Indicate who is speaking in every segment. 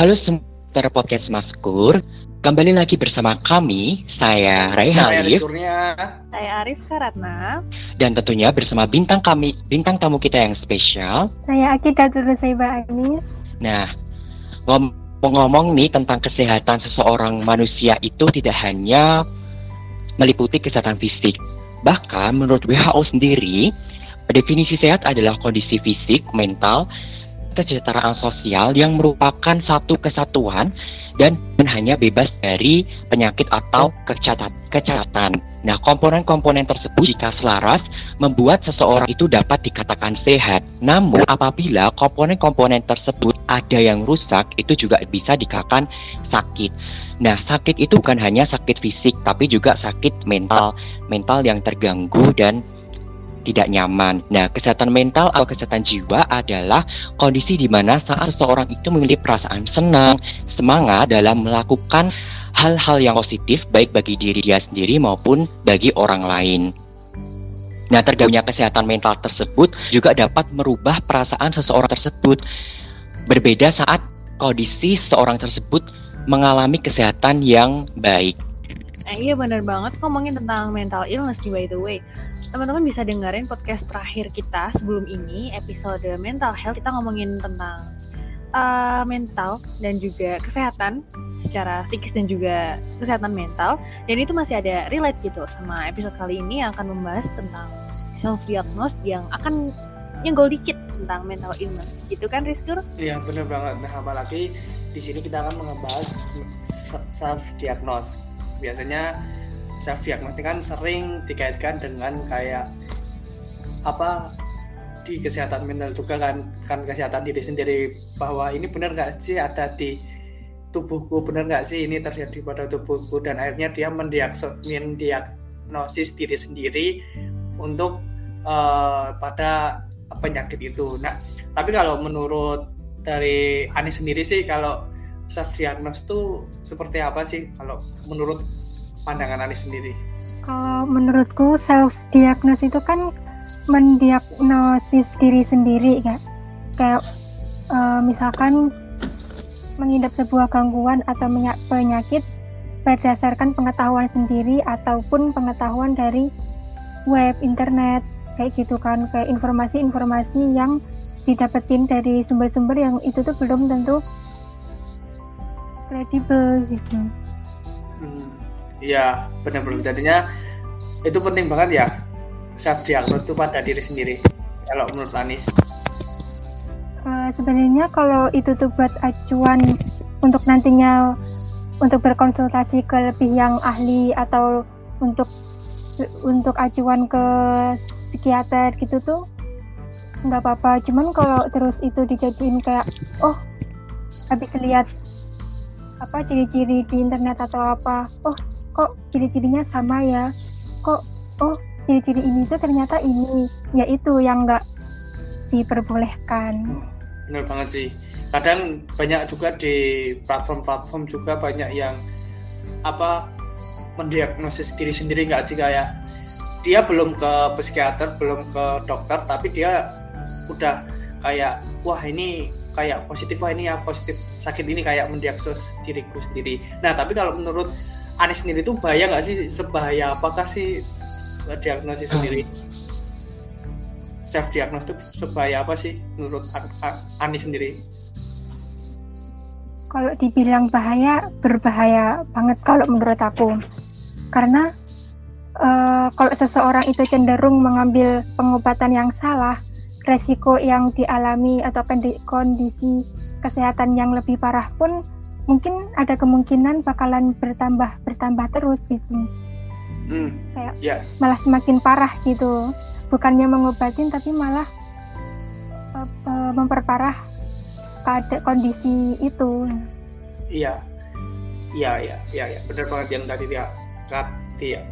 Speaker 1: Halo semua podcast Maskur. Kembali lagi bersama kami, saya Raihan
Speaker 2: Saya
Speaker 1: Alif,
Speaker 2: Kurnia.
Speaker 3: Saya Arif Karatna.
Speaker 1: dan tentunya bersama bintang kami, bintang tamu kita yang spesial.
Speaker 4: Saya Akidatul Nusaiba Anis.
Speaker 1: Nah, ngomong-ngomong nih tentang kesehatan seseorang manusia itu tidak hanya meliputi kesehatan fisik. Bahkan menurut WHO sendiri, definisi sehat adalah kondisi fisik, mental, kesejahteraan sosial yang merupakan satu kesatuan dan hanya bebas dari penyakit atau kecacatan. Nah, komponen-komponen tersebut jika selaras membuat seseorang itu dapat dikatakan sehat. Namun, apabila komponen-komponen tersebut ada yang rusak, itu juga bisa dikatakan sakit. Nah, sakit itu bukan hanya sakit fisik, tapi juga sakit mental, mental yang terganggu dan tidak nyaman. Nah, kesehatan mental atau kesehatan jiwa adalah kondisi di mana saat seseorang itu memiliki perasaan senang, semangat dalam melakukan hal-hal yang positif baik bagi diri dia sendiri maupun bagi orang lain. Nah, terganggunya kesehatan mental tersebut juga dapat merubah perasaan seseorang tersebut. Berbeda saat kondisi seseorang tersebut mengalami kesehatan yang baik.
Speaker 3: Nah, iya bener banget ngomongin tentang mental illness nih by the way. Teman-teman bisa dengerin podcast terakhir kita sebelum ini, episode mental health. Kita ngomongin tentang uh, mental dan juga kesehatan secara psikis dan juga kesehatan mental. Dan itu masih ada relate gitu sama episode kali ini yang akan membahas tentang self-diagnose yang akan nyenggol dikit tentang mental illness. Gitu kan Rizkur?
Speaker 2: Iya benar banget. Nah apalagi di sini kita akan membahas self diagnose. Biasanya self diagnose kan sering dikaitkan dengan kayak apa di kesehatan mental juga kan kan kesehatan diri sendiri. Bahwa ini benar nggak sih ada di tubuhku? Benar nggak sih ini terjadi pada tubuhku? Dan akhirnya dia mendiagnosis diri sendiri untuk uh, pada penyakit itu. Nah, tapi kalau menurut dari Anis sendiri sih kalau self diagnose itu seperti apa sih kalau menurut pandangan Anis sendiri?
Speaker 4: Kalau menurutku self diagnose itu kan mendiagnosis diri sendiri ya. Kayak uh, misalkan mengidap sebuah gangguan atau penyakit berdasarkan pengetahuan sendiri ataupun pengetahuan dari web, internet, kayak gitu kan kayak informasi-informasi yang didapetin dari sumber-sumber yang itu tuh belum tentu kredibel gitu.
Speaker 2: Hmm, iya benar-benar jadinya itu penting banget ya self diagnose itu pada diri sendiri kalau menurut Anis.
Speaker 4: Uh, sebenarnya kalau itu tuh buat acuan untuk nantinya untuk berkonsultasi ke lebih yang ahli atau untuk untuk acuan ke psikiater gitu tuh nggak apa-apa cuman kalau terus itu dijadiin kayak oh habis lihat apa ciri-ciri di internet atau apa. Oh kok ciri-cirinya sama ya? Kok oh ciri-ciri ini tuh ternyata ini ya itu yang nggak diperbolehkan.
Speaker 2: Benar banget sih. Kadang banyak juga di platform-platform juga banyak yang apa mendiagnosis diri sendiri nggak sih kayak dia belum ke psikiater belum ke dokter tapi dia udah kayak wah ini kayak positif wah ini ya positif sakit ini kayak mendiagnosis diriku sendiri. Nah tapi kalau menurut Anis sendiri itu bahaya nggak sih? Sebahaya apakah sih diagnosis sendiri? Self diagnosis itu sebahaya apa sih menurut Anis sendiri?
Speaker 4: Kalau dibilang bahaya berbahaya banget kalau menurut aku. Karena uh, kalau seseorang itu cenderung mengambil pengobatan yang salah resiko yang dialami atau kondisi kesehatan yang lebih parah pun mungkin ada kemungkinan bakalan bertambah bertambah terus gitu
Speaker 2: hmm,
Speaker 4: kayak
Speaker 2: yeah.
Speaker 4: malah semakin parah gitu bukannya mengobatin tapi malah uh, uh, memperparah pada kondisi itu.
Speaker 2: Iya, iya, iya, iya, ya. benar banget yang tadi dia tadi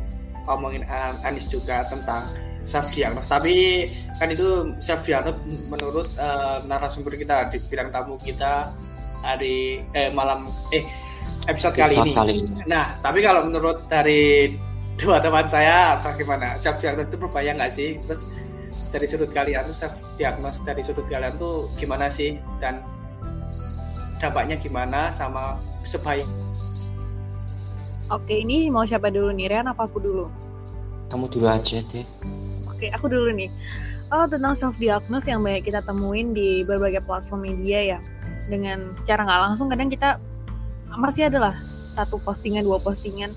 Speaker 2: ngomongin Anis juga tentang self diagnose. Tapi kan itu self diagnose menurut uh, narasumber kita di bidang tamu kita hari eh malam eh episode, kali, ini.
Speaker 1: kali ini.
Speaker 2: Nah, tapi kalau menurut dari dua teman saya bagaimana self diagnose itu berbahaya nggak sih? Terus dari sudut kalian self diagnose dari sudut kalian tuh gimana sih dan dampaknya gimana sama sebaik
Speaker 3: Oke, ini mau siapa dulu nih? Rian apa aku dulu?
Speaker 1: Kamu dulu aja deh.
Speaker 3: Oke, aku dulu nih. Oh, tentang self diagnose yang banyak kita temuin di berbagai platform media ya. Dengan secara nggak langsung kadang kita masih adalah satu postingan, dua postingan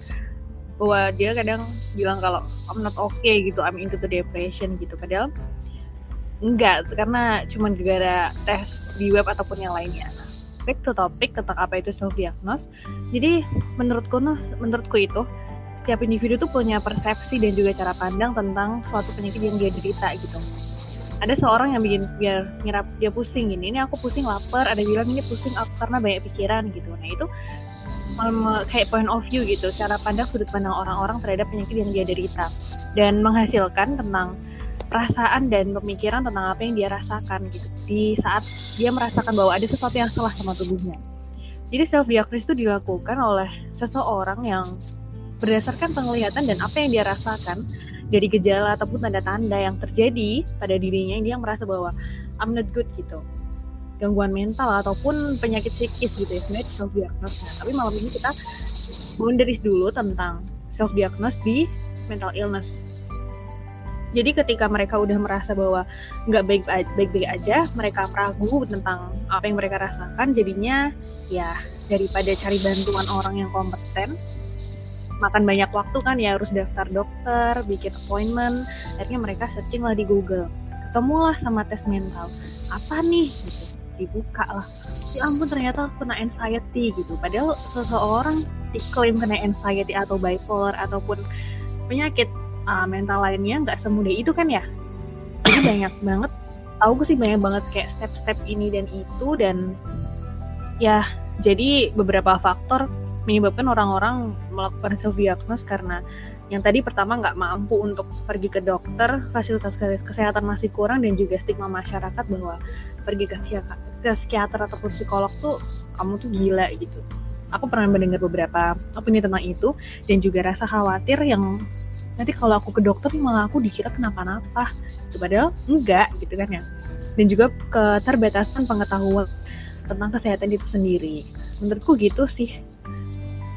Speaker 3: bahwa dia kadang bilang kalau I'm not okay gitu, I'm into the depression gitu. Padahal enggak, karena cuma gara tes di web ataupun yang lainnya. Nah, back to topic tentang apa itu self diagnose. Jadi menurutku menurutku itu setiap individu tuh punya persepsi dan juga cara pandang tentang suatu penyakit yang dia derita gitu. Ada seorang yang bikin biar nyerap dia pusing gini, ini aku pusing lapar, ada bilang ini pusing aku karena banyak pikiran gitu. Nah itu kayak point of view gitu, cara pandang sudut pandang orang-orang terhadap penyakit yang dia derita dan menghasilkan tentang perasaan dan pemikiran tentang apa yang dia rasakan gitu di saat dia merasakan bahwa ada sesuatu yang salah sama tubuhnya. Jadi self diagnosis itu dilakukan oleh seseorang yang berdasarkan penglihatan dan apa yang dia rasakan dari gejala ataupun tanda-tanda yang terjadi pada dirinya dia merasa bahwa I'm not good gitu. Gangguan mental ataupun penyakit psikis gitu ya sebenarnya self diagnosis nah, tapi malam ini kita boundaries dulu tentang self diagnosis di mental illness. Jadi ketika mereka udah merasa bahwa nggak baik baik aja mereka ragu tentang apa yang mereka rasakan jadinya ya daripada cari bantuan orang yang kompeten makan banyak waktu kan ya harus daftar dokter, bikin appointment. Akhirnya mereka searching lah di Google. Ketemulah sama tes mental. Apa nih? Gitu. Dibuka lah. Ya ampun ternyata kena anxiety gitu. Padahal seseorang diklaim kena anxiety atau bipolar ataupun penyakit uh, mental lainnya nggak semudah itu kan ya. Jadi banyak banget. Tahu sih banyak banget kayak step-step ini dan itu dan ya jadi beberapa faktor menyebabkan orang-orang melakukan self diagnose karena yang tadi pertama nggak mampu untuk pergi ke dokter, fasilitas kesehatan masih kurang dan juga stigma masyarakat bahwa pergi ke, ke psikiater ataupun psikolog tuh kamu tuh gila gitu. Aku pernah mendengar beberapa opini tentang itu dan juga rasa khawatir yang nanti kalau aku ke dokter malah aku dikira kenapa-napa. Padahal enggak gitu kan ya. Dan juga keterbatasan pengetahuan tentang kesehatan itu sendiri. Menurutku gitu sih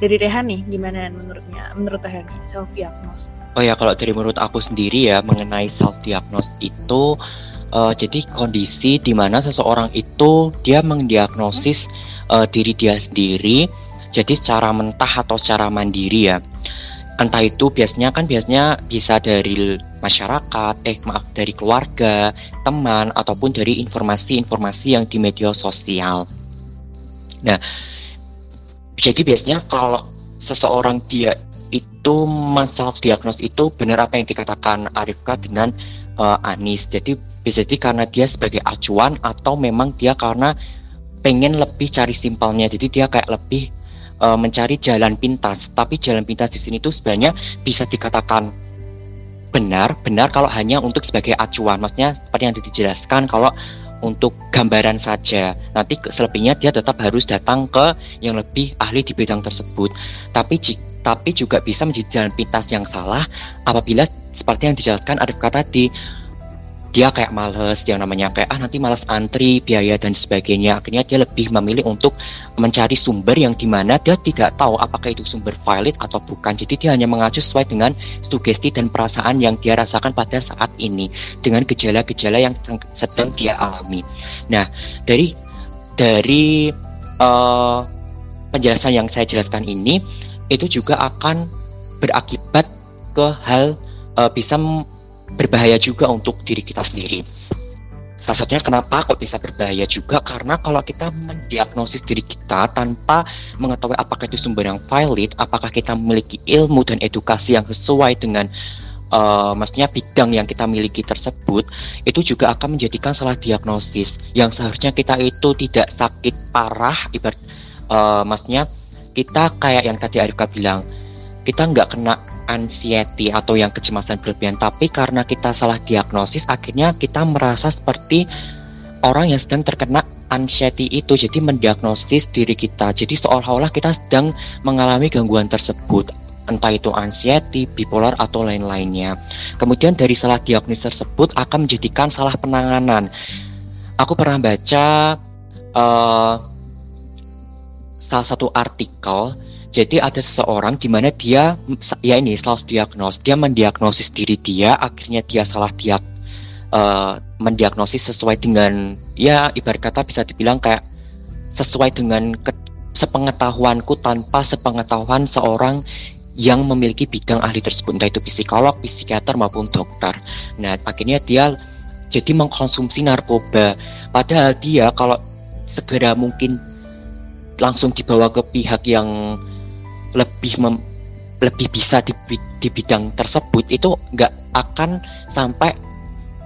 Speaker 3: dari Rehan nih gimana menurutnya? Menurut Rehan self diagnose
Speaker 1: oh ya kalau dari menurut aku sendiri ya mengenai self diagnose itu uh, jadi kondisi di mana seseorang itu dia mendiagnosis uh, diri dia sendiri jadi secara mentah atau secara mandiri ya. Entah itu biasanya kan biasanya bisa dari masyarakat, eh maaf dari keluarga, teman ataupun dari informasi-informasi yang di media sosial. Nah, jadi biasanya kalau seseorang dia itu self diagnos itu benar apa yang dikatakan Arifka dengan uh, Anis. Jadi bisa jadi karena dia sebagai acuan atau memang dia karena pengen lebih cari simpelnya. Jadi dia kayak lebih uh, mencari jalan pintas. Tapi jalan pintas di sini tuh sebenarnya bisa dikatakan benar, benar kalau hanya untuk sebagai acuan. Maksudnya seperti yang dijelaskan kalau untuk gambaran saja. Nanti selebihnya dia tetap harus datang ke yang lebih ahli di bidang tersebut. Tapi tapi juga bisa menjadi jalan pintas yang salah apabila seperti yang dijelaskan Arif tadi dia kayak males yang namanya kayak ah nanti malas antri biaya dan sebagainya. Akhirnya dia lebih memilih untuk mencari sumber yang di mana dia tidak tahu apakah itu sumber valid atau bukan. Jadi dia hanya mengacu sesuai dengan sugesti dan perasaan yang dia rasakan pada saat ini dengan gejala-gejala yang sedang dia alami. Nah dari dari uh, penjelasan yang saya jelaskan ini itu juga akan berakibat ke hal uh, bisa berbahaya juga untuk diri kita sendiri. Salah satunya kenapa kok bisa berbahaya juga karena kalau kita mendiagnosis diri kita tanpa mengetahui apakah itu sumber yang valid, apakah kita memiliki ilmu dan edukasi yang sesuai dengan uh, maksudnya bidang yang kita miliki tersebut, itu juga akan menjadikan salah diagnosis yang seharusnya kita itu tidak sakit parah, ibarat uh, maksudnya kita kayak yang tadi Arika bilang, kita nggak kena anxiety atau yang kecemasan berlebihan tapi karena kita salah diagnosis akhirnya kita merasa seperti orang yang sedang terkena anxiety itu jadi mendiagnosis diri kita jadi seolah-olah kita sedang mengalami gangguan tersebut entah itu anxiety, bipolar atau lain-lainnya. Kemudian dari salah diagnosis tersebut akan menjadikan salah penanganan. Aku pernah baca uh, salah satu artikel jadi ada seseorang di mana dia ya ini self diagnos dia mendiagnosis diri dia akhirnya dia salah dia uh, mendiagnosis sesuai dengan ya ibarat kata bisa dibilang kayak sesuai dengan ke, sepengetahuanku tanpa sepengetahuan seorang yang memiliki bidang ahli tersebut entah itu psikolog, psikiater maupun dokter. Nah akhirnya dia jadi mengkonsumsi narkoba padahal dia kalau segera mungkin langsung dibawa ke pihak yang lebih mem, lebih bisa di, di bidang tersebut itu nggak akan sampai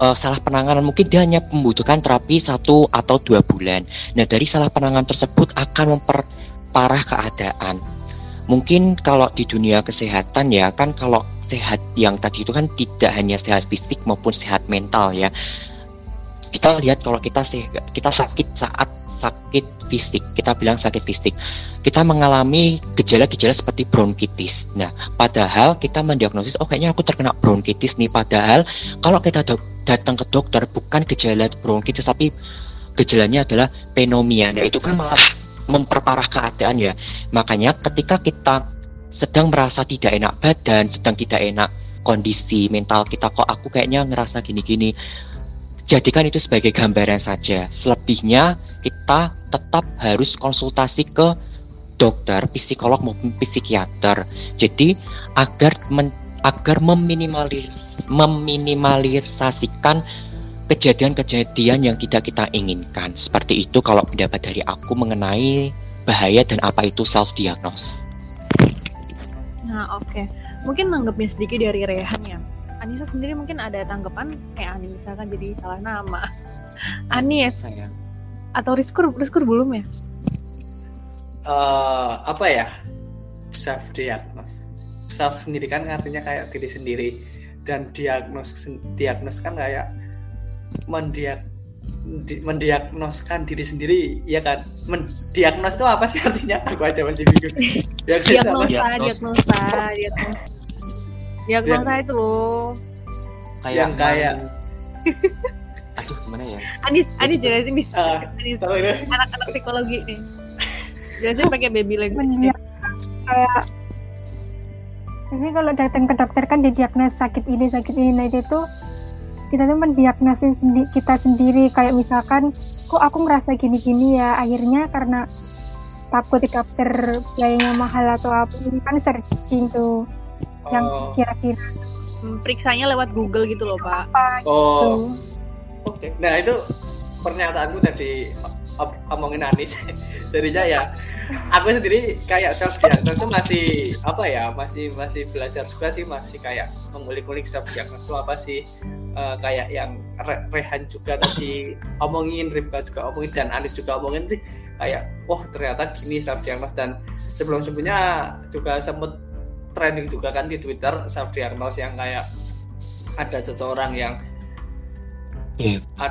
Speaker 1: uh, salah penanganan mungkin dia hanya membutuhkan terapi satu atau dua bulan. Nah dari salah penanganan tersebut akan memperparah keadaan. Mungkin kalau di dunia kesehatan ya kan kalau sehat yang tadi itu kan tidak hanya sehat fisik maupun sehat mental ya. Kita lihat kalau kita sehat, kita sakit saat sakit fisik, kita bilang sakit fisik. Kita mengalami gejala-gejala seperti bronkitis. Nah, padahal kita mendiagnosis, oh kayaknya aku terkena bronkitis nih. Padahal kalau kita datang ke dokter bukan gejala bronkitis, tapi gejalanya adalah pneumonia. Nah, itu kan malah memperparah keadaan ya. Makanya ketika kita sedang merasa tidak enak badan, sedang tidak enak kondisi mental kita kok aku kayaknya ngerasa gini-gini jadikan itu sebagai gambaran saja. Selebihnya kita tetap harus konsultasi ke dokter, psikolog maupun psikiater. Jadi agar men, agar meminimalis, meminimalisasikan kejadian-kejadian yang tidak kita inginkan. Seperti itu kalau pendapat dari aku mengenai bahaya dan apa itu self diagnose.
Speaker 3: Nah, oke. Okay. Mungkin nanggepnya sedikit dari Rehan ya Anissa sendiri mungkin ada tanggapan kayak Anissa kan jadi salah nama. Anis. Atau Rizkur Rizkur belum ya?
Speaker 2: Uh, apa ya? Self diagnos self sendiri kan artinya kayak diri sendiri. Dan diagnos diagnos kan kayak mendiag di, mendiagnoskan diri sendiri ya kan? Mendiagnos itu apa sih artinya? Aku aja masih bingung.
Speaker 3: Diagnosa. Diagnosa diagnosa diagnosa itu loh.
Speaker 1: Kayak
Speaker 2: yang kayak
Speaker 1: aduh gimana ya?
Speaker 3: Anis Anis jelasin nih.
Speaker 2: Uh,
Speaker 3: Anis anak-anak psikologi nih. Jelasin pakai baby language
Speaker 4: nih kayak jadi kalau datang ke dokter kan didiagnosis sakit ini sakit ini. Nah itu tuh kita tuh mendiagnosis kita sendiri. Kayak misalkan kok aku merasa gini-gini ya? Akhirnya karena takut di dokter biayanya mahal atau apa ini kan searching tuh yang oh. kira-kira
Speaker 3: hmm, periksanya lewat Google gitu loh Pak.
Speaker 2: Apa, oh. Gitu. Oke. Okay. Nah itu pernyataanku tadi omongin Anis jadinya ya aku sendiri kayak self diagnosis itu masih apa ya masih masih belajar juga sih masih kayak mengulik-ulik self diagnosis itu apa sih uh, kayak yang Re Rehan juga tadi omongin Rifka juga omongin dan Anis juga omongin sih kayak wah ternyata gini self diagnosis dan sebelum sebelumnya juga sempat trending juga kan di Twitter self diagnose yang kayak ada seseorang yang yeah. Iya.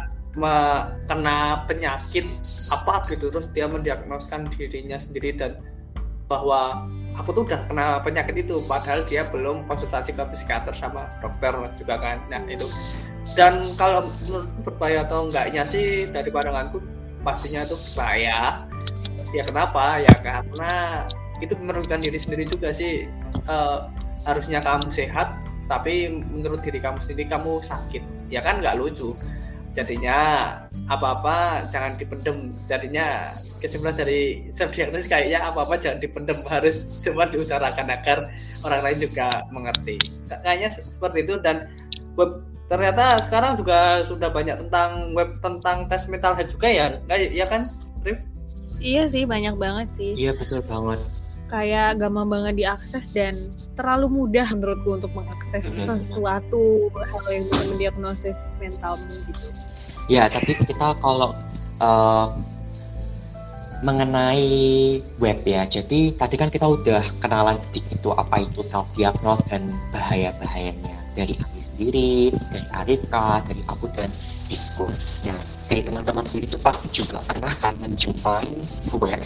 Speaker 2: kena penyakit apa gitu terus dia mendiagnoskan dirinya sendiri dan bahwa aku tuh udah kena penyakit itu padahal dia belum konsultasi ke psikiater sama dokter juga kan nah itu dan kalau menurutku berbahaya atau enggaknya sih dari pandanganku pastinya itu bahaya ya kenapa ya karena itu merugikan diri sendiri juga sih. Uh, harusnya kamu sehat tapi menurut diri kamu sendiri kamu sakit. Ya kan nggak lucu. Jadinya apa-apa jangan dipendem. Jadinya kesimpulan dari self diagnosis kayaknya apa-apa jangan dipendem. Harus semua diutarakan agar orang lain juga mengerti. Kayaknya seperti itu. Dan web ternyata sekarang juga sudah banyak tentang web tentang tes mental health juga ya. Kayak ya kan Rif?
Speaker 3: Iya sih banyak banget sih.
Speaker 1: Iya betul banget
Speaker 3: kayak gampang banget diakses dan terlalu mudah menurutku untuk mengakses sesuatu hal yang bisa mendiagnosis mentalmu gitu.
Speaker 1: Ya, tapi kita kalau uh, mengenai web ya, jadi tadi kan kita udah kenalan sedikit tuh apa itu self diagnose dan bahaya bahayanya dari kami sendiri, dari Arifka, dari aku dan Isku. Nah, dari teman-teman sendiri itu pasti juga pernah kan menjumpai web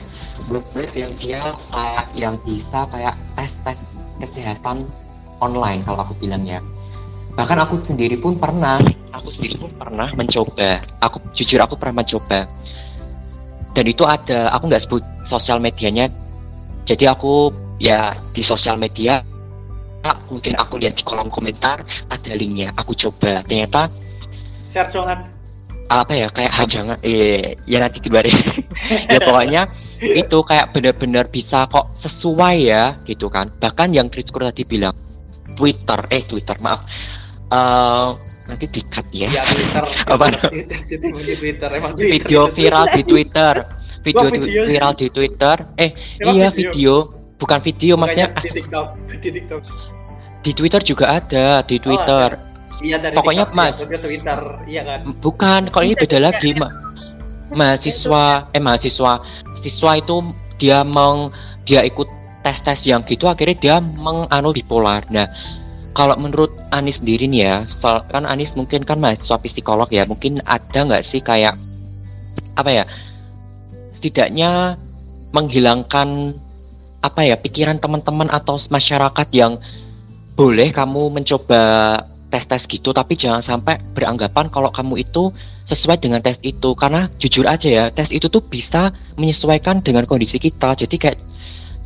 Speaker 1: web yang dia kayak yang bisa kayak tes tes kesehatan online kalau aku bilang ya. Bahkan aku sendiri pun pernah aku sendiri pun pernah mencoba. Aku jujur aku pernah mencoba. Dan itu ada aku nggak sebut sosial medianya. Jadi aku ya di sosial media mungkin aku lihat di kolom komentar ada linknya aku coba. Ternyata
Speaker 2: share jangan
Speaker 1: apa ya kayak hajangan eh ya nanti dibari ya pokoknya itu kayak benar-benar bisa kok sesuai ya gitu kan. Bahkan yang Chris Kur tadi bilang Twitter eh Twitter maaf. Uh, nanti dikat ya.
Speaker 2: Ya Twitter.
Speaker 1: Apa?
Speaker 2: Twitter Twitter di Twitter. Emang Twitter
Speaker 1: video viral di Twitter. Video,
Speaker 2: Wah, video.
Speaker 1: viral di Twitter. Eh
Speaker 2: Emang
Speaker 1: iya
Speaker 2: video?
Speaker 1: video. Bukan video maksudnya
Speaker 2: Bukannya di TikTok di TikTok.
Speaker 1: Di Twitter juga ada di Twitter
Speaker 2: iya dari
Speaker 1: Pokoknya,
Speaker 2: TikTok
Speaker 1: Mas.
Speaker 2: Twitter. Iya kan?
Speaker 1: Bukan kalau ini beda lagi ma- mahasiswa eh mahasiswa. Siswa itu dia meng dia ikut tes tes yang gitu akhirnya dia menganu bipolar. Nah kalau menurut Anis sendiri nih ya soal- kan Anis mungkin kan mahasiswa psikolog ya mungkin ada nggak sih kayak apa ya setidaknya menghilangkan apa ya pikiran teman-teman atau masyarakat yang boleh kamu mencoba tes-tes gitu tapi jangan sampai beranggapan kalau kamu itu sesuai dengan tes itu. Karena jujur aja ya tes itu tuh bisa menyesuaikan dengan kondisi kita. Jadi kayak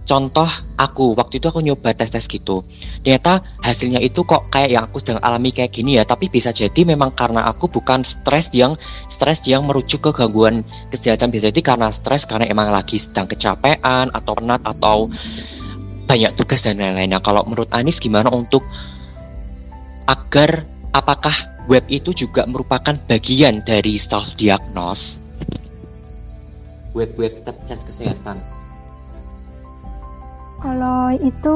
Speaker 1: contoh aku waktu itu aku nyoba tes tes gitu. Ternyata hasilnya itu kok kayak yang aku sedang alami kayak gini ya. Tapi bisa jadi memang karena aku bukan stres yang stres yang merujuk ke gangguan kesehatan bisa jadi karena stres karena emang lagi sedang kecapean atau penat atau banyak tugas dan lain-lainnya kalau menurut Anis gimana untuk agar apakah web itu juga merupakan bagian dari self diagnose web-web tes kesehatan.
Speaker 4: Kalau itu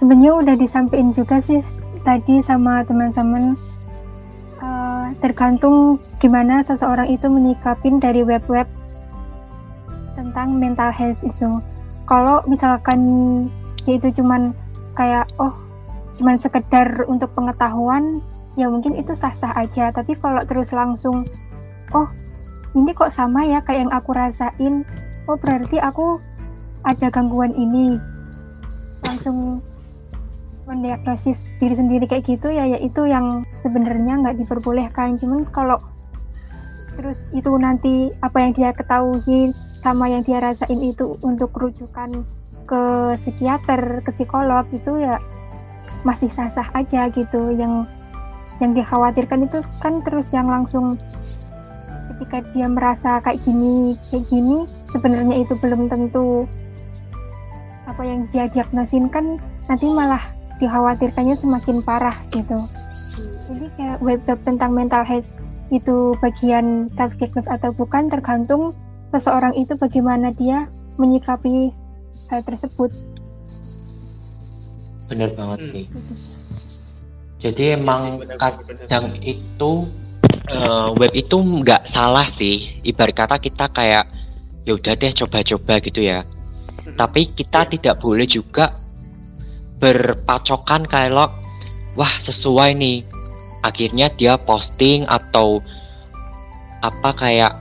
Speaker 4: sebenarnya udah disampaikan juga sih tadi sama teman-teman. Eh, tergantung gimana seseorang itu menyikapin dari web-web tentang mental health itu. Kalau misalkan dia itu cuman kayak oh cuman sekedar untuk pengetahuan ya mungkin itu sah-sah aja. Tapi kalau terus langsung oh ini kok sama ya kayak yang aku rasain? Oh berarti aku ada gangguan ini. Langsung mendiagnosis diri sendiri kayak gitu ya ya itu yang sebenarnya nggak diperbolehkan. Cuman kalau terus itu nanti apa yang dia ketahui sama yang dia rasain itu untuk rujukan ke psikiater ke psikolog itu ya masih sah-sah aja gitu. Yang yang dikhawatirkan itu kan terus yang langsung ketika dia merasa kayak gini kayak gini sebenarnya itu belum tentu apa yang dia diagnosin kan nanti malah dikhawatirkannya semakin parah gitu. Jadi kayak web-web tentang mental health itu bagian self diagnosis atau bukan tergantung seseorang itu bagaimana dia menyikapi hal tersebut
Speaker 1: bener banget
Speaker 2: Hmm.
Speaker 1: sih jadi
Speaker 2: Iya
Speaker 1: emang
Speaker 2: sih, benar.
Speaker 1: kadang itu eh, web itu nggak salah sih ibarat kata kita kayak ya udah deh coba-coba gitu ya
Speaker 2: Hmm.
Speaker 1: tapi kita
Speaker 2: Iya.
Speaker 1: tidak boleh juga berpacokan kalau wah sesuai nih akhirnya dia posting atau apa kayak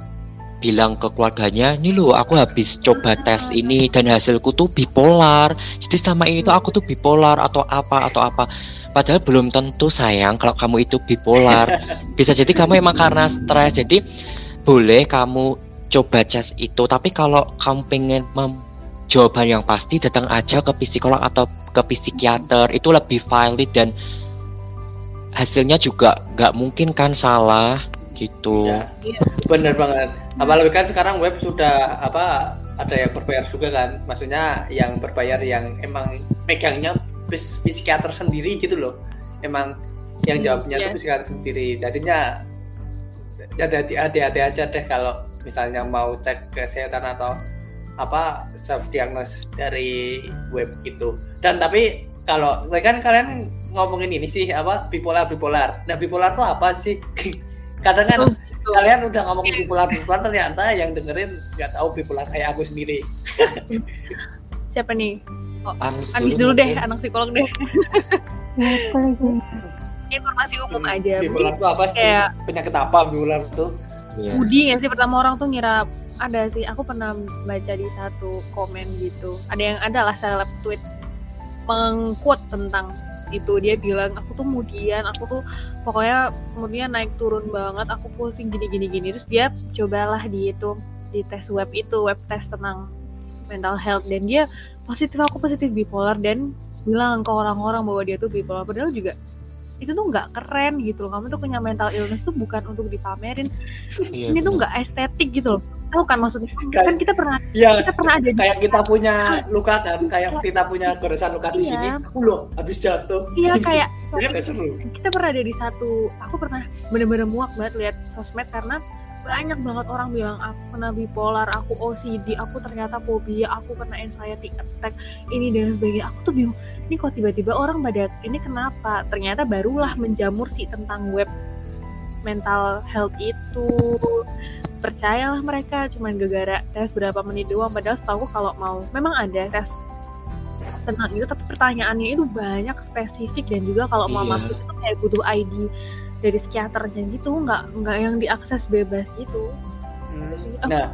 Speaker 1: bilang ke keluarganya ini loh aku habis coba tes ini dan hasilku tuh bipolar. Jadi selama ini tuh aku tuh bipolar atau apa atau apa. Padahal belum tentu sayang kalau kamu itu bipolar. Bisa jadi kamu emang karena stres. Jadi boleh kamu coba tes itu. Tapi kalau kamu pengen mem- jawaban yang pasti datang aja ke psikolog atau ke psikiater. Itu lebih valid dan hasilnya juga nggak mungkin kan salah gitu
Speaker 2: Iya. Bener banget. Apalagi kan sekarang web sudah apa ada yang berbayar juga kan. Maksudnya yang berbayar yang emang megangnya pis- psikiater sendiri gitu loh. Emang yang
Speaker 3: Hmm,
Speaker 2: jawabnya
Speaker 3: iya.
Speaker 2: tuh psikiater sendiri. Jadinya hati-hati hati-hati aja deh kalau misalnya mau cek kesehatan atau apa self diagnose dari web gitu. Dan tapi kalau kan kalian ngomongin ini sih apa bipolar bipolar. Nah bipolar tuh apa sih? Kadang kan
Speaker 3: Oh,
Speaker 2: kalian udah ngomong bipolar bipolar ternyata yang dengerin nggak tahu bipolar kayak aku sendiri.
Speaker 3: Siapa nih?
Speaker 1: Anis,
Speaker 3: Anis dulu deh,
Speaker 1: mungkin.
Speaker 3: anak psikolog deh.
Speaker 4: ya lagi
Speaker 3: Informasi umum aja.
Speaker 2: Bipolar itu apa sih?
Speaker 3: kayak
Speaker 2: Penyakit apa bipolar itu?
Speaker 1: Iya.
Speaker 3: Budi ya sih pertama orang tuh ngira ada sih. Aku pernah baca di satu komen gitu. Ada yang ada lah seleb tweet mengquote tentang itu dia bilang aku tuh kemudian aku tuh pokoknya kemudian naik turun banget aku pusing gini gini gini terus dia cobalah di itu di tes web itu web tes tentang mental health. Dan dia positif aku positif bipolar dan bilang ke orang-orang bahwa dia tuh bipolar. Padahal juga itu tuh nggak keren gitu loh. Kamu tuh punya mental illness tuh bukan untuk dipamerin.
Speaker 1: Iya,
Speaker 3: ini tuh
Speaker 1: benar.
Speaker 3: nggak estetik gitu loh. Tahu kan maksudnya?
Speaker 2: Kayak-
Speaker 3: kan kita pernah
Speaker 2: ya
Speaker 3: kita pernah ada di
Speaker 2: kayak kita punya luka kan kayak kita punya goresan luka di
Speaker 3: Iya.
Speaker 2: sini aku loh habis jatuh.
Speaker 3: Iya kayak
Speaker 2: kan seru.
Speaker 3: kita pernah ada di satu aku pernah bener-bener muak banget lihat sosmed karena banyak banget orang bilang aku kena bipolar, aku OCD, aku ternyata fobia, aku kena anxiety attack, ini dan sebagainya. Aku tuh bingung, ini kok tiba-tiba orang pada ini kenapa? Ternyata barulah menjamur sih tentang web mental health itu. Percayalah mereka cuman gara-gara tes berapa menit doang padahal setahu aku kalau mau memang ada tes tentang itu tapi pertanyaannya itu banyak spesifik dan juga kalau mau
Speaker 1: Iya.
Speaker 3: masuk itu kayak butuh ID dari psikiaternya gitu nggak nggak yang diakses bebas gitu.
Speaker 2: Hmm. nah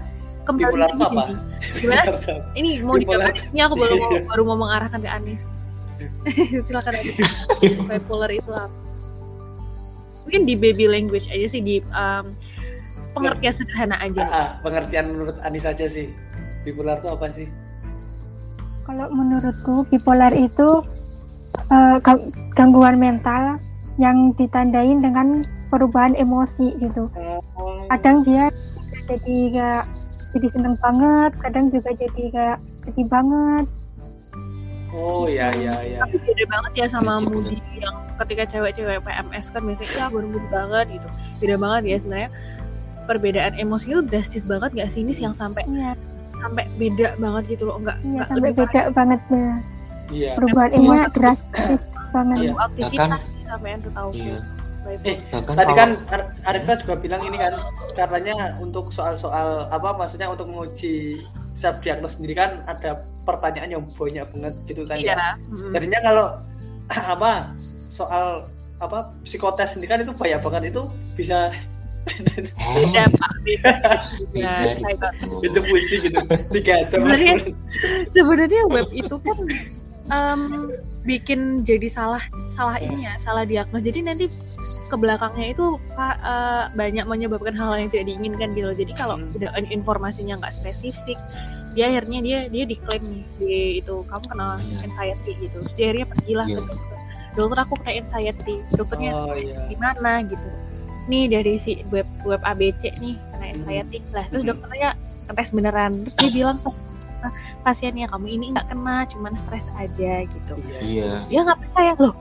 Speaker 3: kembali lagi
Speaker 2: apa?
Speaker 3: gimana? Ini mau dijawab ini aku baru mau baru mau mengarahkan ke Anis. Silakan Anis. Bipolar itu apa? Mungkin di baby language aja sih di um, pengertian sederhana aja. Nih.
Speaker 2: ah, pengertian menurut Anis aja sih. Bipolar itu apa sih?
Speaker 4: Kalau menurutku bipolar itu ga- gangguan mental yang ditandain dengan perubahan emosi gitu. Kadang dia jadi kayak jadi seneng banget, kadang juga jadi kayak sedih banget.
Speaker 2: oh ya ya ya.
Speaker 3: Tapi beda banget ya sama
Speaker 1: Iya
Speaker 3: moody yang ketika cewek-cewek PMS kan biasanya ya baru moody banget gitu. Beda banget ya sebenarnya. Perbedaan emosi itu drastis banget gak sih ini yang sampai
Speaker 4: Iya,
Speaker 3: sampai beda banget gitu loh. Enggak
Speaker 4: iya sampai beda banget ya.
Speaker 2: iya.
Speaker 4: Perubahan
Speaker 3: Iya.
Speaker 4: emosi drastis banget.
Speaker 2: Iya.
Speaker 3: aktivitas sih sampai yang setahu
Speaker 1: Iya.
Speaker 2: Eh,
Speaker 1: Bahkan
Speaker 2: tadi kan Ar- Arifka juga bilang ini kan katanya untuk soal-soal apa maksudnya untuk menguji self diagnosis sendiri kan ada pertanyaan yang banyak banget gitu kan ya
Speaker 3: iya Mm.
Speaker 2: jadinya kalau apa soal apa psikotes sendiri kan itu banyak banget itu bisa
Speaker 3: beda pak
Speaker 1: situ.
Speaker 2: itu puisi gitu tiga jam
Speaker 3: Sebenarnya- sebenarnya web itu kan em, bikin jadi salah salah ini ya salah diagnos. Jadi nanti ke belakangnya itu Pak, eh, banyak menyebabkan hal yang tidak diinginkan gitu loh. jadi kalau
Speaker 2: Hmm.
Speaker 3: udah informasinya nggak spesifik dia akhirnya dia dia diklaim nih di itu kamu kena
Speaker 1: Iya.
Speaker 3: anxiety gitu. Dia akhirnya pergilah
Speaker 1: Iya.
Speaker 3: ke dokter. Dokter aku kena anxiety. Dokternya
Speaker 2: oh iya.
Speaker 3: gimana? Gitu. Nih dari si web web ABC nih kena anxiety lah terus
Speaker 2: Mhm.
Speaker 3: dokternya ngetes beneran. Terus dia bilang sama pasiennya kamu ini nggak kena cuman stres aja gitu.
Speaker 2: Iya
Speaker 1: Iya.
Speaker 3: dia nggak percaya. Loh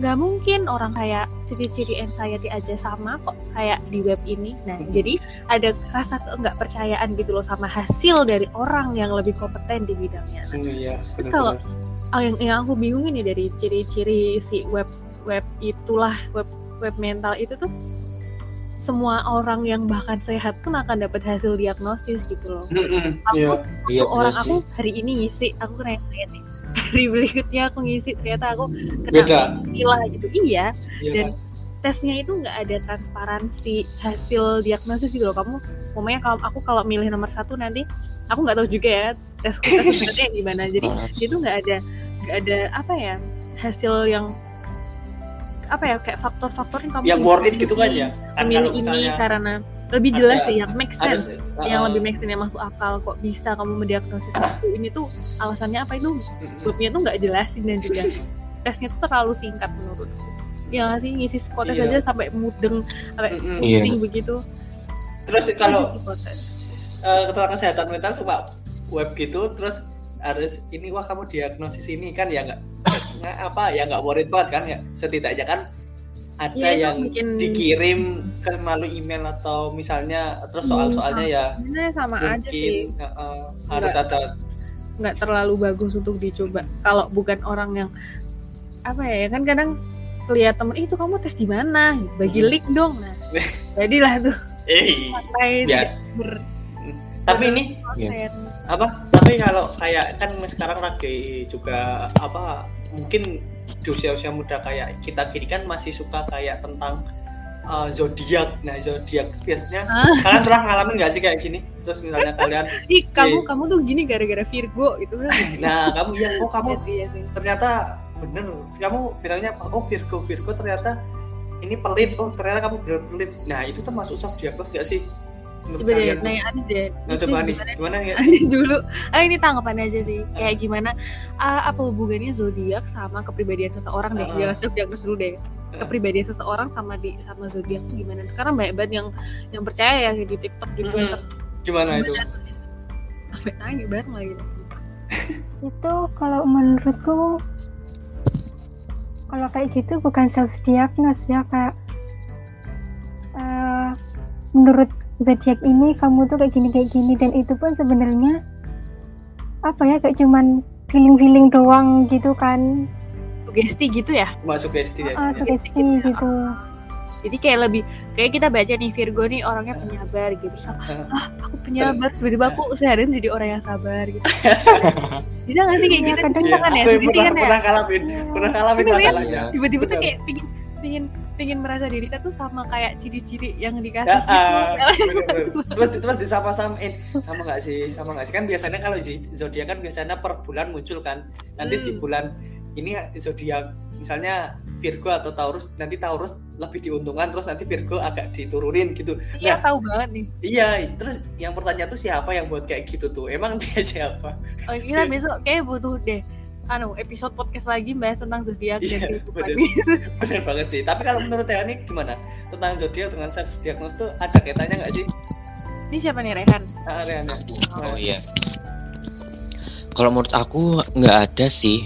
Speaker 3: nggak mungkin orang kayak ciri-ciri anxiety aja sama kok kayak di web ini. Nah
Speaker 2: Mhm.
Speaker 3: jadi ada rasa nggak percayaan gitu loh sama hasil dari orang yang lebih kompeten di bidangnya.
Speaker 2: Hmm, iya
Speaker 3: Terus kalau- oh, yang yang aku bingung ini dari ciri-ciri si web web itulah web web mental itu tuh semua orang yang bahkan sehat pun akan dapat hasil diagnosis gitu loh.
Speaker 2: Mm-mm,
Speaker 3: Aku
Speaker 2: iya
Speaker 1: Iya,
Speaker 3: tuh orang
Speaker 1: bener
Speaker 3: aku
Speaker 1: sih.
Speaker 3: hari ini ngisi, aku kena anxiety. Hari berikutnya aku ngisi ternyata aku kena
Speaker 2: beda
Speaker 3: gila gitu. Iya,
Speaker 2: iya
Speaker 3: dan tesnya itu nggak ada transparansi hasil diagnosis gitu loh. Kamu, pokoknya kalau aku kalau milih nomor satu nanti, aku nggak tahu juga ya tes tes sebenarnya gimana. Jadi itu nggak ada nggak ada apa ya hasil yang apa ya kayak faktor-faktor yang kamu
Speaker 2: yang worth it gitu kan ya kan
Speaker 3: memilih
Speaker 2: kalau
Speaker 3: ini
Speaker 2: misalnya
Speaker 3: karena lebih jelas
Speaker 2: ada-
Speaker 3: sih yang make
Speaker 2: harus
Speaker 3: sense
Speaker 2: uh,
Speaker 3: yang lebih make sense yang masuk akal kok bisa kamu mendiagnosis aku ini tuh alasannya apa itu grupnya tuh nggak jelasin dan juga tesnya tuh terlalu singkat menurutku ya sih ngisi psikotes
Speaker 2: Iya.
Speaker 3: aja sampai mudeng sampai
Speaker 2: Mm-mm.
Speaker 1: Iya.
Speaker 3: pusing begitu
Speaker 2: terus kalau
Speaker 3: psikotes.
Speaker 2: eh, keterangan kesehatan mental cuma web gitu terus harus ini wah kamu diagnosis ini kan ya nggak nggak apa ya nggak worried banget kan ya. Setidaknya kan ada
Speaker 3: itu
Speaker 2: yang
Speaker 3: bikin-
Speaker 2: dikirim ke melalui email atau misalnya terus
Speaker 3: Hmm,
Speaker 2: soal-soalnya ya
Speaker 3: sama aja
Speaker 2: mungkin
Speaker 3: sih.
Speaker 2: eh, eh, harus ada
Speaker 3: nggak terlalu bagus untuk dicoba. Kalau bukan orang yang apa ya kan kadang lihat temen itu kamu tes di mana? Bagi
Speaker 2: Hmm.
Speaker 3: link dong. Nah jadilah tuh.
Speaker 2: Eh biar
Speaker 3: ber
Speaker 2: tapi ini
Speaker 3: konsen.
Speaker 2: apa tapi kalau kayak kan sekarang lagi juga apa mungkin di usia-usia muda kayak kita gini kan masih suka kayak tentang uh, zodiak nah zodiak biasanya
Speaker 3: Ah.
Speaker 2: kalian pernah ngalamin nggak sih kayak gini terus misalnya kalian
Speaker 3: ih kamu
Speaker 2: Iya.
Speaker 3: kamu tuh gini gara-gara Virgo gitu
Speaker 2: nah kamu ya oh kamu
Speaker 3: sih.
Speaker 2: ternyata bener kamu bilangnya oh Virgo Virgo ternyata ini pelit oh ternyata kamu bener pelit nah itu termasuk soft diagnosis nggak sih
Speaker 3: Coba deh, nanya Anis deh.
Speaker 2: Nah, coba Anis,
Speaker 3: gimana?
Speaker 2: gimana ya?
Speaker 3: Anis dulu. Ah ini tanggapan aja sih. Kayak gimana? ah, apa hubungannya zodiak sama kepribadian seseorang deh?
Speaker 2: Ah.
Speaker 3: Ya self diagnosis dulu deh. Kepribadian seseorang sama di sama zodiak tuh gimana? Karena banyak banget yang yang percaya ya di TikTok di. Twitter.
Speaker 2: Gimana itu?
Speaker 3: Sampai tanya bareng lagi.
Speaker 4: itu kalau menurutku kalau kayak gitu bukan self diagnose ya kayak eh, menurut zodiak ini kamu tuh kayak gini kayak gini dan itu pun sebenarnya apa ya kayak cuman feeling feeling doang gitu kan
Speaker 3: Sugesti gitu ya?
Speaker 2: Cuma sugesti ya.
Speaker 4: ah sugesti gitu
Speaker 3: Jadi kayak lebih kayak kita baca nih Virgo nih orangnya penyabar gitu. Terus aku, ah aku penyabar, tiba-tiba aku seharian jadi orang yang sabar gitu. Bisa gak sih kayak
Speaker 4: Iya,
Speaker 3: gitu?
Speaker 4: kadang
Speaker 3: kan ya?
Speaker 2: Aku
Speaker 3: Sendiri
Speaker 2: pernah,
Speaker 3: kan ya?
Speaker 2: pernah ngalamin, pernah
Speaker 3: ya?
Speaker 2: masalahnya.
Speaker 3: Tiba-tiba tuh kayak pingin pingin pingin merasa diri kita tuh sama kayak ciri-ciri yang dikasih
Speaker 2: Ya,
Speaker 3: gitu.
Speaker 2: ah, bener-bener. terus terus disapa samain sama nggak sih sama nggak sih kan biasanya kalau zodiak kan biasanya per bulan muncul kan nanti di
Speaker 3: Hmm.
Speaker 2: bulan ini zodiak misalnya Virgo atau Taurus nanti Taurus lebih diuntungkan terus nanti Virgo agak diturunin gitu
Speaker 3: Iya
Speaker 2: nah
Speaker 3: tahu banget nih.
Speaker 2: iya terus yang pertanyaan tuh siapa yang buat kayak gitu tuh emang dia siapa
Speaker 3: Oh, kita besok kayak butuh deh anu episode podcast lagi bahas tentang zodiak
Speaker 2: Iya,
Speaker 3: dan kehidupan.
Speaker 2: bener. bener banget sih tapi kalau menurut Teani gimana tentang zodiak dengan self diagnosis tuh ada kaitannya nggak sih
Speaker 3: Ini siapa nih Rehan?
Speaker 2: nah, Riana?
Speaker 1: Oh iya. Kalau menurut aku nggak ada sih.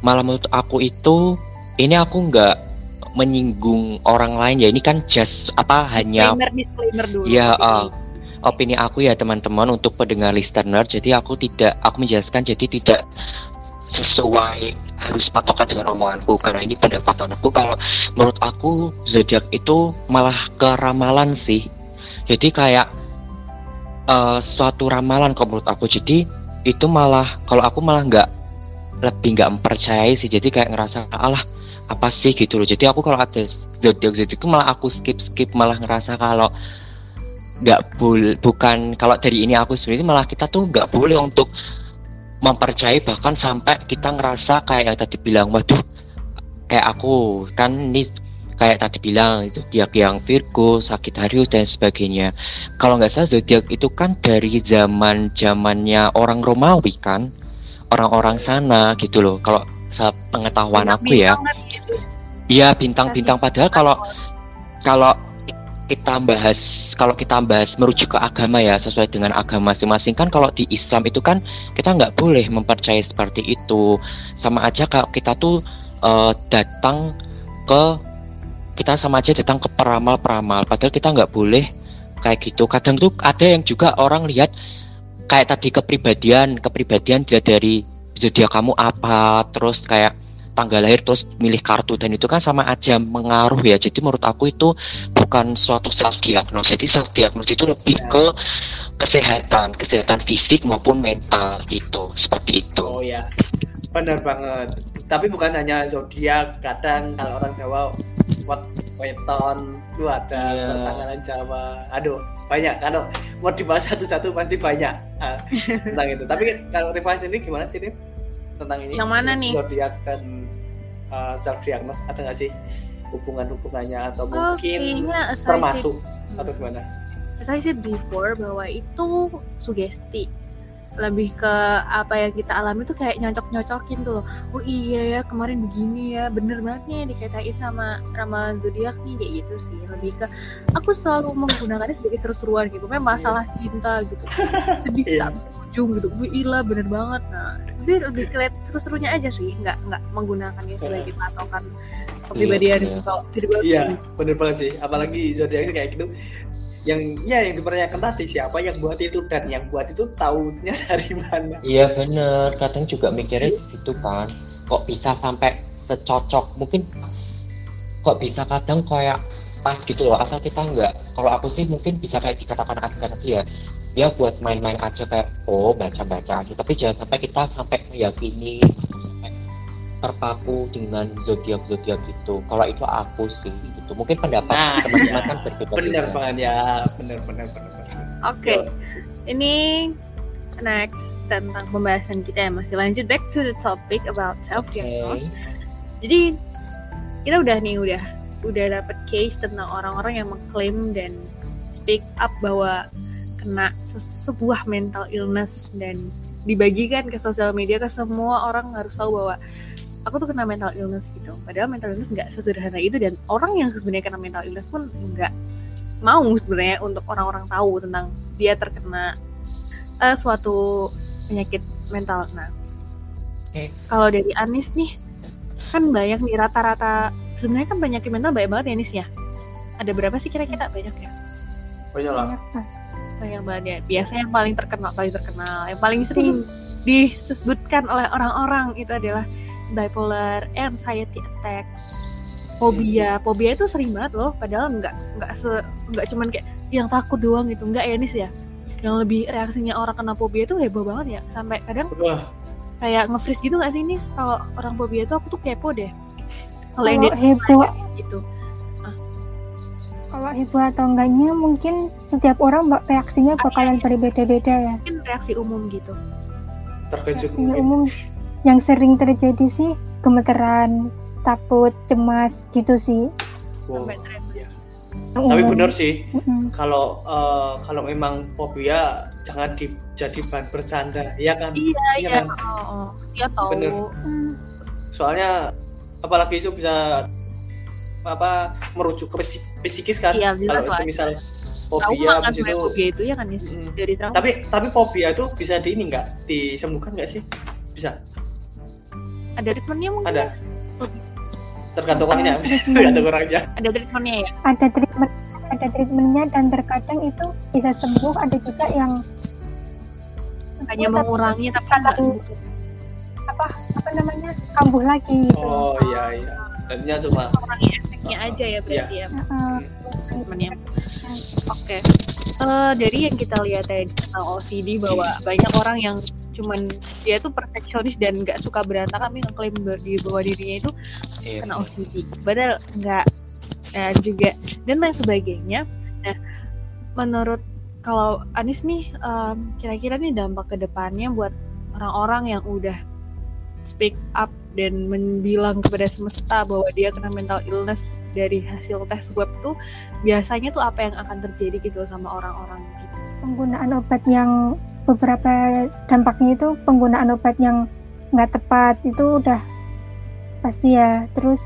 Speaker 1: Malah menurut aku itu ini aku nggak menyinggung orang lain ya. Ini kan just apa hanya
Speaker 3: Disclaimer disclaimer dulu.
Speaker 1: Ya, ah. opini aku ya teman-teman untuk pendengar listener. Jadi aku tidak aku menjelaskan jadi tidak sesuai harus patokan dengan omonganku. Karena ini pendapat aku kalau menurut aku zodiak itu malah ke ramalan sih. Jadi kayak eh, suatu ramalan kalau menurut aku. Jadi itu malah kalau aku malah nggak lebih nggak mempercayai sih. Jadi kayak ngerasa alah apa sih? gitu loh. Jadi aku kalau ada zodiak zodiak itu malah aku skip skip malah ngerasa kalau nggak boleh bukan kalau dari ini aku sendiri malah kita tuh nggak boleh untuk mempercayai bahkan sampai kita ngerasa kayak yang tadi bilang waduh kayak aku kan ini kayak tadi bilang itu zodiak yang Virgo, Sagittarius dan sebagainya. Kalau nggak salah zodiak itu kan dari zaman zamannya orang Romawi kan, orang-orang sana gitu loh. Kalau pengetahuan aku ya, iya bintang-bintang. Padahal kalau kalau kita bahas kalau kita bahas merujuk ke agama ya sesuai dengan agama masing-masing. Kan kalau di Islam itu kan kita nggak boleh mempercayai seperti itu. Sama aja kalau kita tuh eh, datang ke kita sama aja datang ke peramal-peramal. Padahal kita nggak boleh kayak gitu. Kadang tuh ada yang juga orang lihat kayak tadi kepribadian kepribadian dilihat dari zodiak kamu apa terus kayak tanggal lahir terus milih kartu dan itu kan sama aja mengaruh ya jadi menurut aku itu bukan suatu self diagnosis jadi self diagnosis itu lebih ke kesehatan kesehatan fisik maupun mental gitu seperti itu
Speaker 2: Oh ya, benar banget. Tapi bukan hanya zodiak, kadang kalau orang Jawa buat weton itu ada
Speaker 1: Iya.
Speaker 2: tanggalan Jawa. Aduh, banyak. Kalau mau dibahas satu-satu pasti banyak ah, tentang itu. Tapi kalau Rifah ini gimana sih, Rif? Tentang ini?
Speaker 3: Yang mana nih?
Speaker 2: Zodiak dan self diagnosis ada nggak sih hubungan-hubungannya atau
Speaker 3: Oh,
Speaker 2: mungkin termasuk
Speaker 3: said-
Speaker 2: atau gimana?
Speaker 3: I said before bahwa itu sugesti lebih ke apa yang kita alami tuh kayak nyocok-nyocokin tuh loh. Oh iya ya kemarin begini ya, bener banget nih dikaitain sama ramalan zodiak nih kayak gitu sih. Lebih ke aku selalu menggunakannya sebagai seru-seruan gitu. Memang masalah cinta gitu. Sedih
Speaker 2: Iya.
Speaker 3: tak ujung gitu. Wih ilah bener banget. Nah, jadi lebih keliat seru-serunya aja sih, nggak nggak menggunakannya sebagai patokan kepribadian
Speaker 1: iya.
Speaker 3: kalau Virgo
Speaker 2: Iya, bener banget sih. Apalagi zodiaknya kayak gitu. Yang ya yang dipertanyakan tadi siapa yang buat itu dan yang buat itu tahunya dari mana?
Speaker 1: Iya bener, kadang juga mikirnya di situ kan, kok bisa sampai secocok, mungkin kok bisa kadang kayak pas gitu loh, asal kita nggak, kalau aku sih mungkin bisa kayak dikatakan Atika tadi ya, dia buat main-main aja kayak, oh baca-baca aja, tapi jangan sampai kita sampai meyakini, sampai terpaku dengan zodiak-zodiak itu, kalau itu aku sih gitu, mungkin pendapat
Speaker 2: Nah,
Speaker 1: teman-teman
Speaker 2: iya.
Speaker 1: kan
Speaker 2: Bener
Speaker 1: berbeda-beda.
Speaker 2: banget ya, bener bener. bener.
Speaker 3: Oke, ini next tentang pembahasan kita ya masih lanjut back to the topic about self diagnose. Jadi kita udah nih udah udah dapet case tentang orang-orang yang mengklaim dan speak up bahwa kena se- sebuah mental illness dan dibagikan ke sosial media ke semua orang harus tahu bahwa aku tuh kena mental illness gitu. Padahal mental illness nggak sesederhana itu dan orang yang sebenarnya kena mental illness pun nggak mau sebenarnya untuk orang-orang tahu tentang dia terkena eh, suatu penyakit mental. Nah
Speaker 1: Eh.
Speaker 3: kalau dari Anis nih kan banyak nih rata-rata sebenarnya kan penyakit mental banyak banget ya Anis ya? Ada berapa sih kira-kira? Banyak ya?
Speaker 2: Banyak lah.
Speaker 4: Banyak
Speaker 3: banget ya. Biasanya yang paling terkenal paling terkenal yang paling sering disebutkan oleh orang-orang itu adalah bipolar anxiety attack. Fobia fobia itu sering banget loh padahal nggak nggak se nggak cuman kayak yang takut doang gitu nggak ya Nis ya? Yang lebih reaksinya orang kena fobia itu heboh banget ya sampai kadang
Speaker 2: wah.
Speaker 3: kayak nge-freeze gitu nggak sih Nis? Kalau orang fobia itu aku tuh kepo deh. Kalau yang
Speaker 4: heboh,
Speaker 3: gitu.
Speaker 4: Kalau heboh atau enggaknya mungkin setiap orang reaksinya bakalan berbeda-beda ya.
Speaker 3: mungkin reaksi umum gitu.
Speaker 2: Terkejut
Speaker 4: Reaksinya umum yang sering terjadi sih gemeteran, takut, cemas gitu sih.
Speaker 2: Wow.
Speaker 4: Yang
Speaker 2: tapi benar sih
Speaker 4: Mm-mm.
Speaker 2: kalau kalau memang fobia jangan di, jadi bahan bercanda ya kan
Speaker 3: iya
Speaker 2: Iya
Speaker 3: iya
Speaker 2: kan?
Speaker 3: oh, oh. iya tahu
Speaker 2: Bener.
Speaker 4: Mm.
Speaker 2: soalnya apalagi itu bisa apa merujuk ke psik- psikis kan
Speaker 3: Iya, jelas
Speaker 2: kalau misal fobia
Speaker 3: kan
Speaker 2: itu
Speaker 3: fobia itu ya kan?
Speaker 2: Mm.
Speaker 3: dari trauma
Speaker 2: tapi tapi fobia itu bisa di ini nggak disembuhkan nggak sih bisa
Speaker 3: ada treatmentnya mungkin
Speaker 2: Ada. Tergantung orangnya
Speaker 4: Ada.
Speaker 2: tergantung orangnya
Speaker 3: ada treatmentnya ya
Speaker 4: Ada treatment, ada treatmentnya dan terkadang itu bisa sembuh. Ada juga yang
Speaker 3: hanya
Speaker 4: Oh, tapi-
Speaker 3: mengurangi tapi nggak
Speaker 4: tapi-
Speaker 3: sembuh
Speaker 4: apa namanya kambuh lagi gitu.
Speaker 2: oh iya iya tadinya cuma
Speaker 3: mengurangi efeknya aja ya berarti ya.
Speaker 4: Heeh.
Speaker 3: treatmentnya oke. Eh, dari yang kita lihat tadi tentang OCD bahwa banyak orang yang cuman dia tuh perfeksionis dan nggak suka berantakan tapi ngeklaim bahwa dirinya itu
Speaker 1: Iya.
Speaker 3: kena OCD padahal nggak. Eh, juga dan lain sebagainya. Nah menurut kalau Anis nih em, kira-kira nih dampak ke depannya buat orang-orang yang udah speak up dan membilang kepada semesta bahwa dia kena mental illness dari hasil tes web tuh biasanya tuh apa yang akan terjadi gitu sama orang-orang gitu.
Speaker 4: Penggunaan obat yang beberapa dampaknya itu penggunaan obat yang nggak tepat itu udah pasti ya. Terus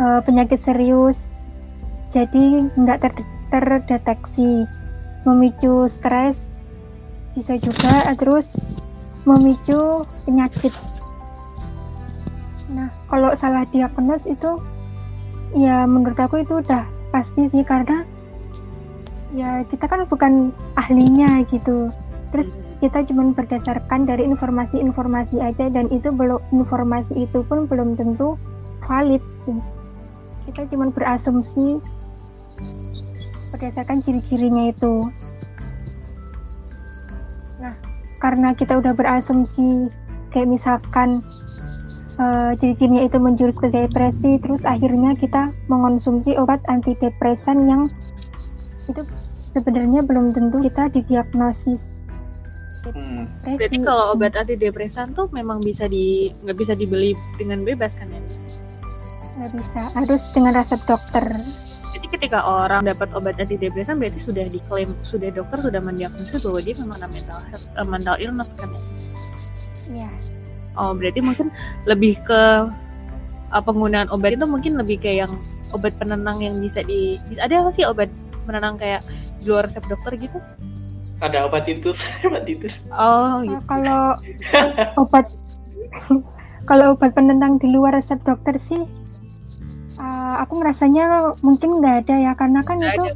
Speaker 4: eh, penyakit serius jadi nggak ter- terdeteksi memicu stres bisa juga terus memicu penyakit nah kalau salah diagnos itu ya menurut aku itu udah pasti sih karena ya kita kan bukan ahlinya gitu. Terus kita cuma berdasarkan dari informasi-informasi aja dan itu belum informasi itu pun belum tentu valid. Kita cuma berasumsi berdasarkan ciri-cirinya itu. Nah karena kita udah berasumsi kayak misalkan eh, ciri-cirinya itu menjurus ke depresi terus akhirnya kita mengonsumsi obat antidepresan yang itu sebenarnya belum tentu kita didiagnosis.
Speaker 2: Hmm,
Speaker 3: berarti kalau obat antidepresan tuh memang bisa di nggak bisa dibeli dengan bebas kan ya?
Speaker 4: Nggak bisa. Harus dengan resep dokter.
Speaker 3: Jadi ketika orang dapat obat antidepresan berarti sudah diklaim sudah dokter sudah mendiagnosis bahwa dia memang ada mental health, eh, mental illness kan ya.
Speaker 4: ya
Speaker 3: Oh berarti mungkin lebih ke uh, penggunaan obat itu mungkin lebih kayak yang obat penenang yang bisa di bisa ada nggak sih obat penenang kayak di luar resep dokter gitu?
Speaker 2: ada obat itu obat itu
Speaker 3: Oh
Speaker 4: Nah,
Speaker 3: gitu.
Speaker 4: kalau obat kalau obat penenang di luar resep dokter sih uh, aku ngerasanya mungkin nggak ada ya karena kan
Speaker 3: Nggak
Speaker 4: itu
Speaker 3: ada.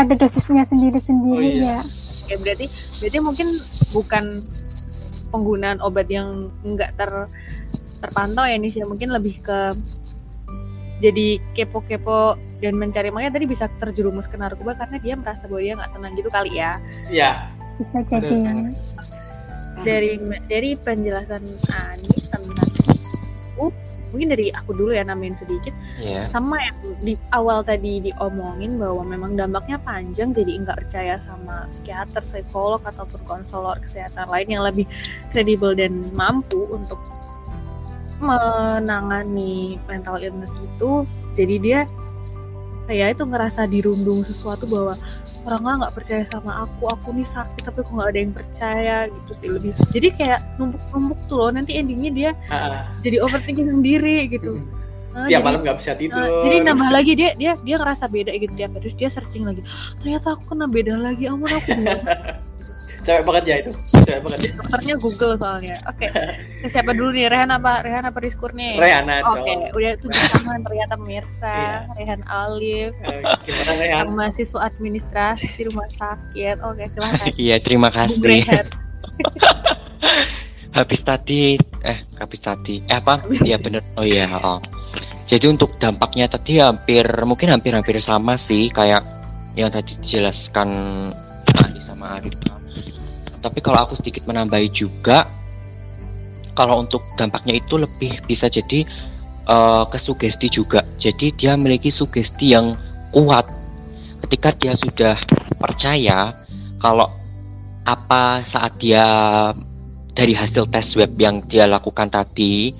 Speaker 4: ada dosisnya sendiri-sendiri
Speaker 2: Oh, iya.
Speaker 4: ya
Speaker 3: Ya berarti berarti mungkin bukan penggunaan obat yang nggak ter terpantau ya Nis ya. Mungkin lebih ke jadi kepo-kepo dan mencari. Makanya tadi bisa terjerumus ke narkoba karena dia merasa bahwa dia nggak tenang gitu kali ya.
Speaker 2: Ya
Speaker 4: bisa jadi ya.
Speaker 3: dari dari penjelasan Anis tentang uh, mungkin dari aku dulu ya namain sedikit
Speaker 1: Iya.
Speaker 3: sama yang di awal tadi diomongin bahwa memang dampaknya panjang jadi nggak percaya sama psikiater, psikolog ataupun konselor kesehatan lain yang lebih kredibel dan mampu untuk menangani mental illness itu jadi dia kayak itu ngerasa dirundung sesuatu bahwa orang nggak percaya sama aku aku nih sakit tapi aku nggak ada yang percaya gitu sih lebih. Jadi kayak numpuk-numpuk tuh loh nanti endingnya dia
Speaker 2: Ah,
Speaker 3: jadi overthinking sendiri gitu. Nah,
Speaker 2: tiap
Speaker 3: jadi-
Speaker 2: malam nggak bisa tidur.
Speaker 3: Nah, jadi nambah lagi dia dia dia ngerasa beda gitu tiap terus dia searching lagi. Ternyata aku kena beda lagi ampun aku.
Speaker 2: cewek banget ya itu. Cewek banget. Ya
Speaker 3: dokternya Google soalnya. Oke Ke siapa dulu nih? Rehan apa Rehan apa Rizkur nih?
Speaker 2: Rehana
Speaker 3: oke
Speaker 2: dong
Speaker 3: udah tujuh tangan ternyata pemirsa
Speaker 2: Iya.
Speaker 3: Rehan Alif
Speaker 2: Eh, gimana Rehan?
Speaker 3: yang mahasiswa administrasi rumah sakit. Oke silahkan
Speaker 1: Iya, terima kasih.
Speaker 3: Rehan.
Speaker 1: Habis tadi eh habis tadi. Eh apa? Iya bener. Oh iya oh. jadi untuk dampaknya tadi hampir mungkin hampir hampir sama sih kayak yang tadi dijelaskan Ali sama Arif tapi kalau aku sedikit menambahi juga kalau untuk dampaknya itu lebih bisa jadi eh, ke sugesti juga. Jadi dia memiliki sugesti yang kuat. Ketika dia sudah percaya kalau apa saat dia dari hasil tes web yang dia lakukan tadi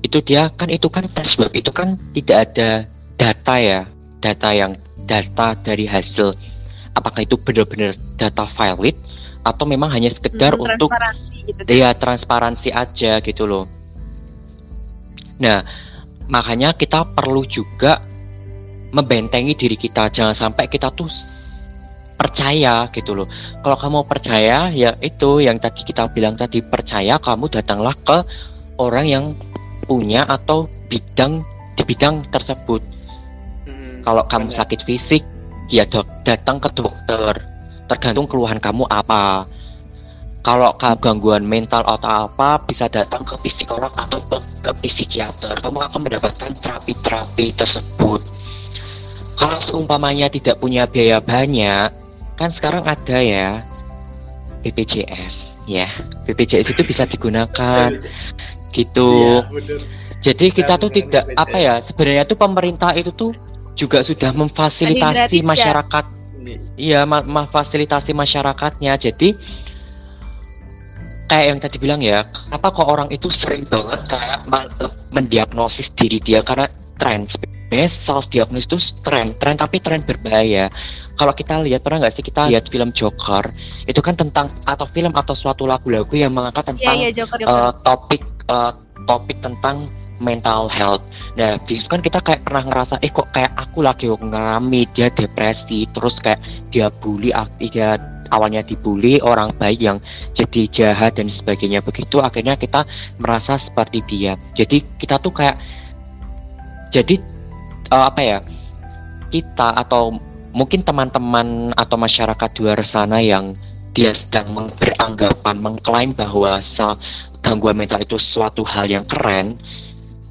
Speaker 1: itu dia kan itu kan tes web itu kan tidak ada data ya data yang data dari hasil apakah itu benar-benar data valid atau memang hanya sekedar
Speaker 3: Hmm,
Speaker 1: untuk
Speaker 3: transparansi gitu
Speaker 1: ya transparansi aja gitu loh. Nah, makanya kita perlu juga membentengi diri kita jangan sampai kita tuh percaya gitu loh. Kalau kamu percaya ya itu yang tadi kita bilang tadi percaya kamu datanglah ke orang yang punya atau bidang di bidang tersebut.
Speaker 2: Hmm,
Speaker 1: Kalau kamu sakit fisik, ya dok, datang ke dokter. Tergantung keluhan kamu apa. Kalau kamu gangguan mental atau apa, bisa datang ke psikolog atau ke, ke psikiater. Kamu akan mendapatkan terapi-terapi tersebut. Kalau seumpamanya tidak punya biaya banyak, kan sekarang ada ya BPJS, ya BPJS itu bisa digunakan gitu.
Speaker 2: Bener.
Speaker 1: Jadi kita tuh tidak
Speaker 2: BPJS.
Speaker 1: apa ya sebenarnya tuh pemerintah itu tuh juga sudah memfasilitasi
Speaker 3: gratis ya?
Speaker 1: Iya ma- memfasilitasi masyarakatnya. Jadi kayak yang tadi bilang ya kenapa kok orang itu sering banget kayak mendiagnosis diri dia? Karena tren sebenarnya self diagnosis itu tren tren tapi tren berbahaya. Kalau kita lihat pernah nggak sih kita lihat film Joker? Itu kan tentang atau film atau suatu lagu-lagu yang mengangkat
Speaker 3: iya
Speaker 1: tentang
Speaker 3: iya Joker
Speaker 1: eh,
Speaker 3: Joker
Speaker 1: topik eh, topik tentang mental health. Nah, di kan kita kayak pernah ngerasa, eh kok kayak aku lagi ngalami dia depresi, terus kayak dia bully, dia awalnya dibully orang baik yang jadi jahat dan sebagainya begitu, akhirnya kita merasa seperti dia. Jadi kita tuh kayak, jadi eh, apa ya? Kita atau mungkin teman-teman atau masyarakat di luar sana yang dia sedang beranggapan mengklaim bahwa gangguan mental itu suatu hal yang keren,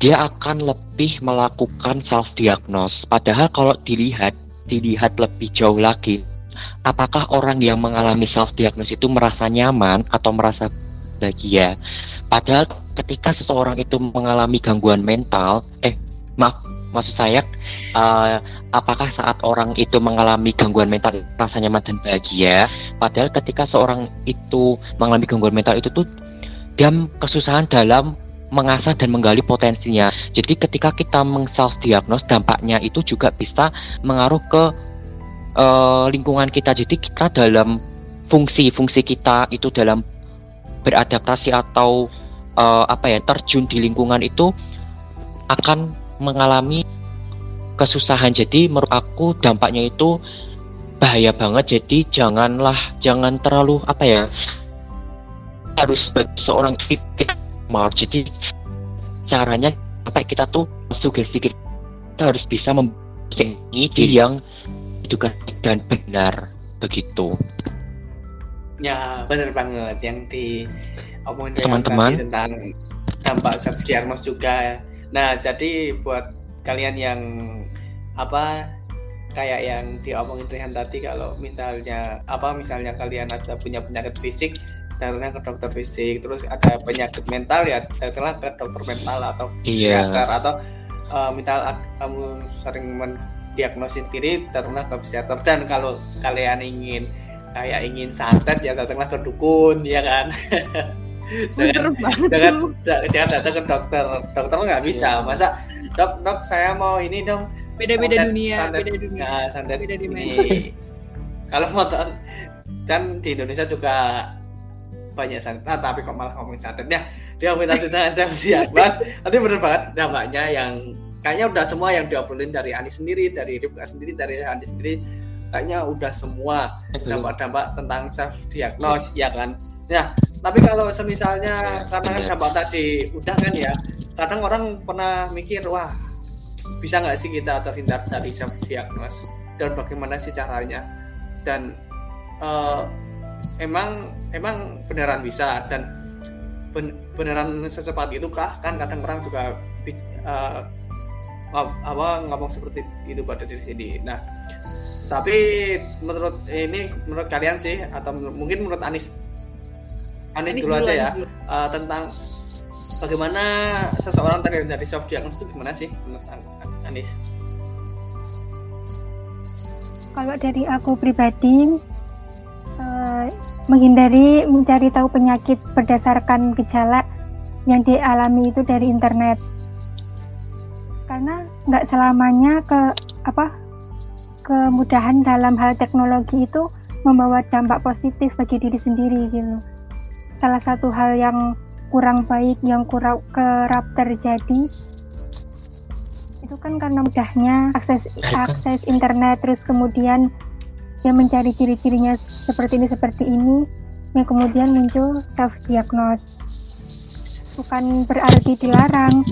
Speaker 1: dia akan lebih melakukan self diagnose. Padahal kalau dilihat dilihat lebih jauh lagi, apakah orang yang mengalami self diagnose itu merasa nyaman atau merasa bahagia? Padahal ketika seseorang itu mengalami gangguan mental, eh maaf, maksud saya eh, apakah saat orang itu mengalami gangguan mental rasa nyaman dan bahagia? Padahal ketika seorang itu mengalami gangguan mental itu tuh dia kesusahan dalam mengasah dan menggali potensinya. Jadi ketika kita meng-self diagnose dampaknya itu juga bisa mengaruh ke eh, lingkungan kita. Jadi kita dalam fungsi-fungsi kita itu dalam beradaptasi atau eh, apa ya terjun di lingkungan itu akan mengalami kesusahan. Jadi menurut aku dampaknya itu bahaya banget. Jadi janganlah jangan terlalu apa ya harus seorang kita jadi caranya sampai kita tuh sugesti kita harus bisa membentengi diri yang juga dan benar begitu.
Speaker 2: Ya bener banget. Yang di omongin
Speaker 1: Teman-teman.
Speaker 2: tadi tentang dampak self diagnose juga. Nah, jadi buat kalian yang apa kayak yang diomongin Rehan tadi kalau misalnya apa misalnya kalian ada punya penyakit fisik datanglah ke dokter fisik terus ada penyakit mental ya datanglah ke dokter mental atau
Speaker 1: Iya.
Speaker 2: psikiater atau eh, misal ak- kamu sering mendiagnosis diri datanglah ke psikiater. Dan kalau kalian ingin kayak ingin santet ya datanglah ke dukun ya kan? Jangan jangan jangan datang ke dokter. Dokter nggak bisa. Masa dok dok saya mau ini dong.
Speaker 3: Beda-beda
Speaker 2: santet-
Speaker 3: dunia,
Speaker 2: santet-
Speaker 3: beda dunia.
Speaker 2: santet
Speaker 3: Beda
Speaker 2: ini. Kalau mau kan di Indonesia juga banyak santet. Nah, tapi kok malah ngomongin santetnya dia minta tindakan saya diagnos nanti bener banget dampaknya yang kayaknya udah semua yang diobrolin dari Ani sendiri dari Rifka sendiri dari Andi sendiri kayaknya udah semua dampak-dampak tentang self diagnose ya kan? Ya tapi kalau semisalnya karena kan dampak tadi udah kan ya kadang orang pernah mikir wah bisa nggak sih kita terhindar dari self diagnose dan bagaimana sih caranya? Dan eh, emang emang beneran bisa dan ben- beneran secepat itu kah kan kadang orang juga ngom- apa ngomong seperti itu pada diri sendiri nah tapi menurut ini menurut kalian sih atau menurut- mungkin menurut Anis Anis,
Speaker 3: Anis
Speaker 2: dulu aja ya
Speaker 3: dulu.
Speaker 2: eh, tentang bagaimana seseorang terhindar dari self diagnosis itu gimana sih menurut An- Anis?
Speaker 4: Kalau dari aku pribadi, eh, menghindari mencari tahu penyakit berdasarkan gejala yang dialami itu dari internet. Karena nggak selamanya ke apa kemudahan dalam hal teknologi itu membawa dampak positif bagi diri sendiri gitu. Salah satu hal yang kurang baik yang kurang kerap terjadi itu kan karena mudahnya akses akses internet terus kemudian dia mencari ciri-cirinya seperti ini seperti ini yang kemudian muncul self diagnose bukan berarti dilarang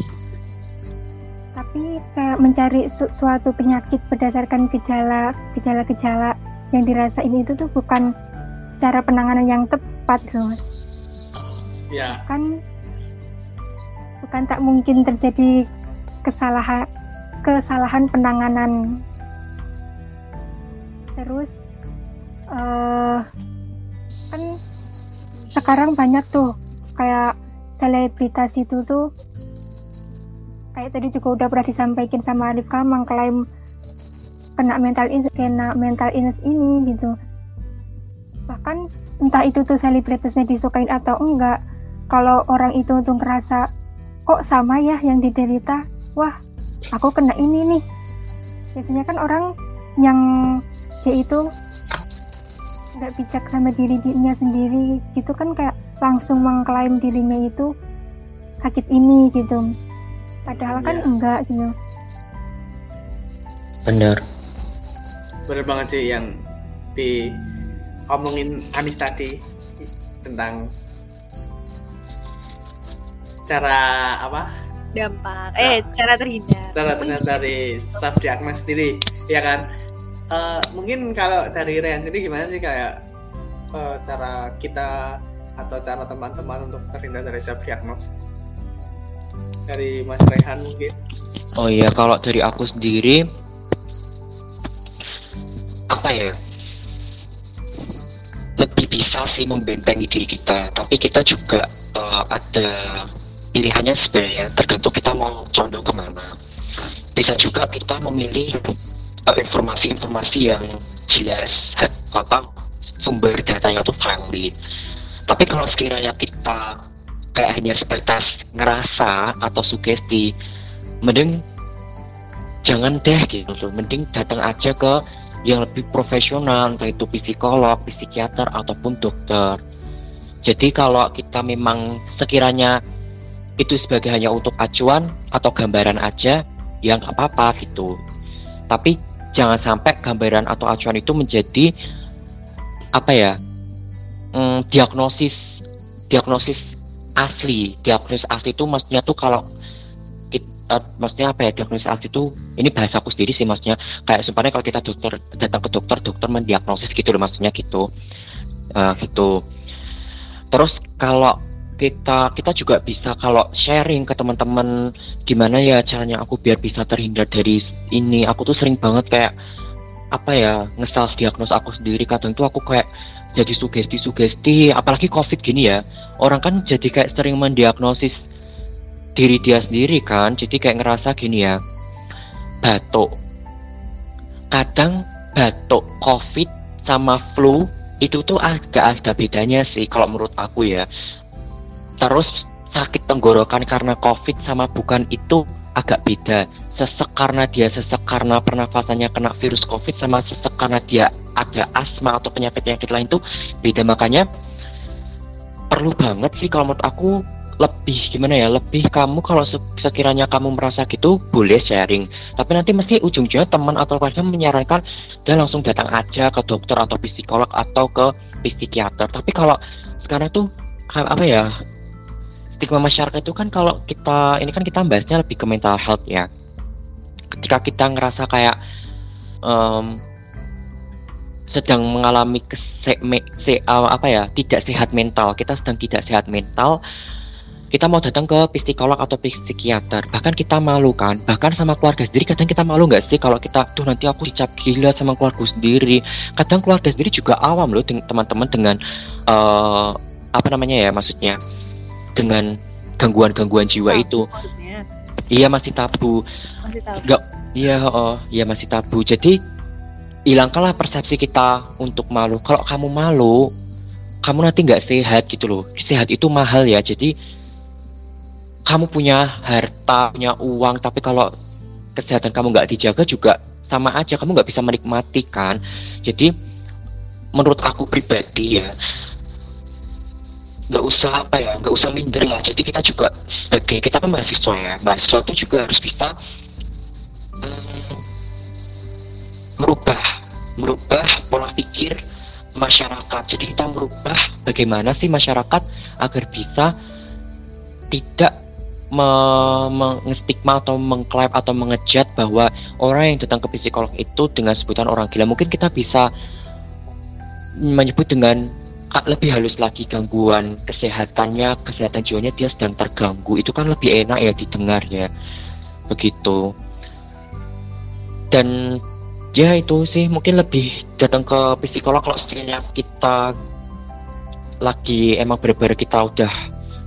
Speaker 4: tapi kayak mencari su- suatu penyakit berdasarkan gejala gejala-gejala yang dirasain itu tuh bukan cara penanganan yang tepat loh.
Speaker 2: Ya,
Speaker 4: kan bukan tak mungkin terjadi kesalahan kesalahan penanganan terus eh kan sekarang banyak tuh kayak selebritas itu tuh kayak tadi juga udah pernah disampaikan sama Rifka mengklaim kena mental kena mental illness ini gitu. Bahkan entah itu tuh selebritasnya disukain atau enggak kalau orang itu tuh ngerasa kok sama ya yang diderita? Wah aku kena ini nih. Biasanya kan orang yang dia itu nggak bijak sama diri dirinya sendiri. Gitu kan kayak langsung mengklaim dirinya itu sakit ini gitu. Padahal kan
Speaker 2: Iya.
Speaker 4: enggak gitu.
Speaker 1: Bener.
Speaker 2: bener banget sih yang di omongin Anis tadi tentang cara apa?
Speaker 3: Dampak. Eh cara terhindar.
Speaker 2: Cara ternyata dari self diagnosis sendiri ya kan Eh, mungkin kalau dari Rehan sendiri gimana sih kayak eh, cara kita atau cara teman-teman untuk terhindar dari self diagnosis dari Mas Rehan mungkin
Speaker 1: Oh iya, kalau dari aku sendiri apa ya? Lebih bisa sih membentengi diri kita, tapi kita juga eh, ada pilihannya sebenarnya tergantung kita mau condong ke mana. Bisa juga kita memilih informasi-informasi yang jelas, apa sumber datanya tuh friendly. Tapi kalau sekiranya kita kayak hanya sebatas ngerasa atau sugesti, mending jangan deh gitu loh. Mending datang aja ke yang lebih profesional entah itu psikolog, psikiater ataupun dokter. Jadi kalau kita memang sekiranya itu sebagai hanya untuk acuan atau gambaran aja ya nggak apa-apa gitu. Tapi jangan sampai gambaran atau acuan itu menjadi apa ya mm, diagnosis diagnosis asli. Diagnosis asli itu maksudnya tuh kalau kita, maksudnya apa ya diagnosis asli itu ini bahasa aku sendiri sih maksudnya kayak sebenarnya kalau kita dokter datang ke dokter dokter mendiagnosis gitu loh maksudnya gitu. Eh, gitu. Terus kalau kita kita juga bisa kalau sharing ke teman-teman gimana ya caranya aku biar bisa terhindar dari ini. Aku tuh sering banget kayak apa ya nge diagnos aku sendiri. Kadang tuh aku kayak jadi sugesti-sugesti apalagi covid gini ya. Orang kan jadi kayak sering mendiagnosis diri dia sendiri kan. Jadi kayak ngerasa gini ya batuk. Kadang batuk covid sama flu itu tuh agak ada bedanya sih kalau menurut aku ya terus sakit tenggorokan karena covid sama bukan itu agak beda. Sesek karena dia sesek karena pernafasannya kena virus COVID sama sesek karena dia ada asma atau penyakit-penyakit lain tuh beda. Makanya perlu banget sih kalau menurut aku lebih gimana ya lebih kamu kalau sekiranya kamu merasa gitu boleh sharing tapi nanti mesti ujung-ujungnya teman atau keluarga menyarankan dan langsung datang aja ke dokter atau psikolog atau ke psikiater tapi kalau sekarang tuh apa ya stigma masyarakat itu kan kalau kita ini kan kita bahasnya lebih ke mental health ya. Ketika kita ngerasa kayak um, sedang mengalami kese, me, se, uh, apa ya tidak sehat mental kita sedang tidak sehat mental kita mau datang ke psikolog atau psikiater. Bahkan kita malu kan? Bahkan sama keluarga sendiri kadang kita malu nggak sih kalau kita tuh nanti aku dicap gila sama keluarga sendiri. Kadang keluarga sendiri juga awam loh teman-teman dengan uh, apa namanya ya maksudnya dengan gangguan-gangguan jiwa itu. maksudnya. iya masih tabu. Masih tabu. Iya oh iya masih tabu. Jadi hilangkanlah persepsi kita untuk malu. Kalau kamu malu kamu nanti nggak sehat gitu loh. Sehat itu mahal ya. Jadi kamu punya harta, punya uang, tapi kalau kesehatan kamu nggak dijaga juga sama aja. Kamu nggak bisa menikmati kan. Jadi menurut aku pribadi ya nggak usah apa ya nggak usah minder lah. Jadi kita juga sebagai kita kan mahasiswa ya mahasiswa itu juga harus bisa hmm, merubah merubah pola pikir masyarakat. Jadi kita merubah bagaimana sih masyarakat agar bisa tidak mengestigma atau mengklaim atau mengejat bahwa orang yang datang ke psikolog itu dengan sebutan orang gila. Mungkin kita bisa menyebut dengan lebih halus lagi gangguan kesehatannya kesehatan jiwanya dia sedang terganggu. Itu kan lebih enak ya didengar ya. Begitu. Dan ya itu sih mungkin lebih datang ke psikolog kalau sekiranya kita lagi emang benar-benar kita udah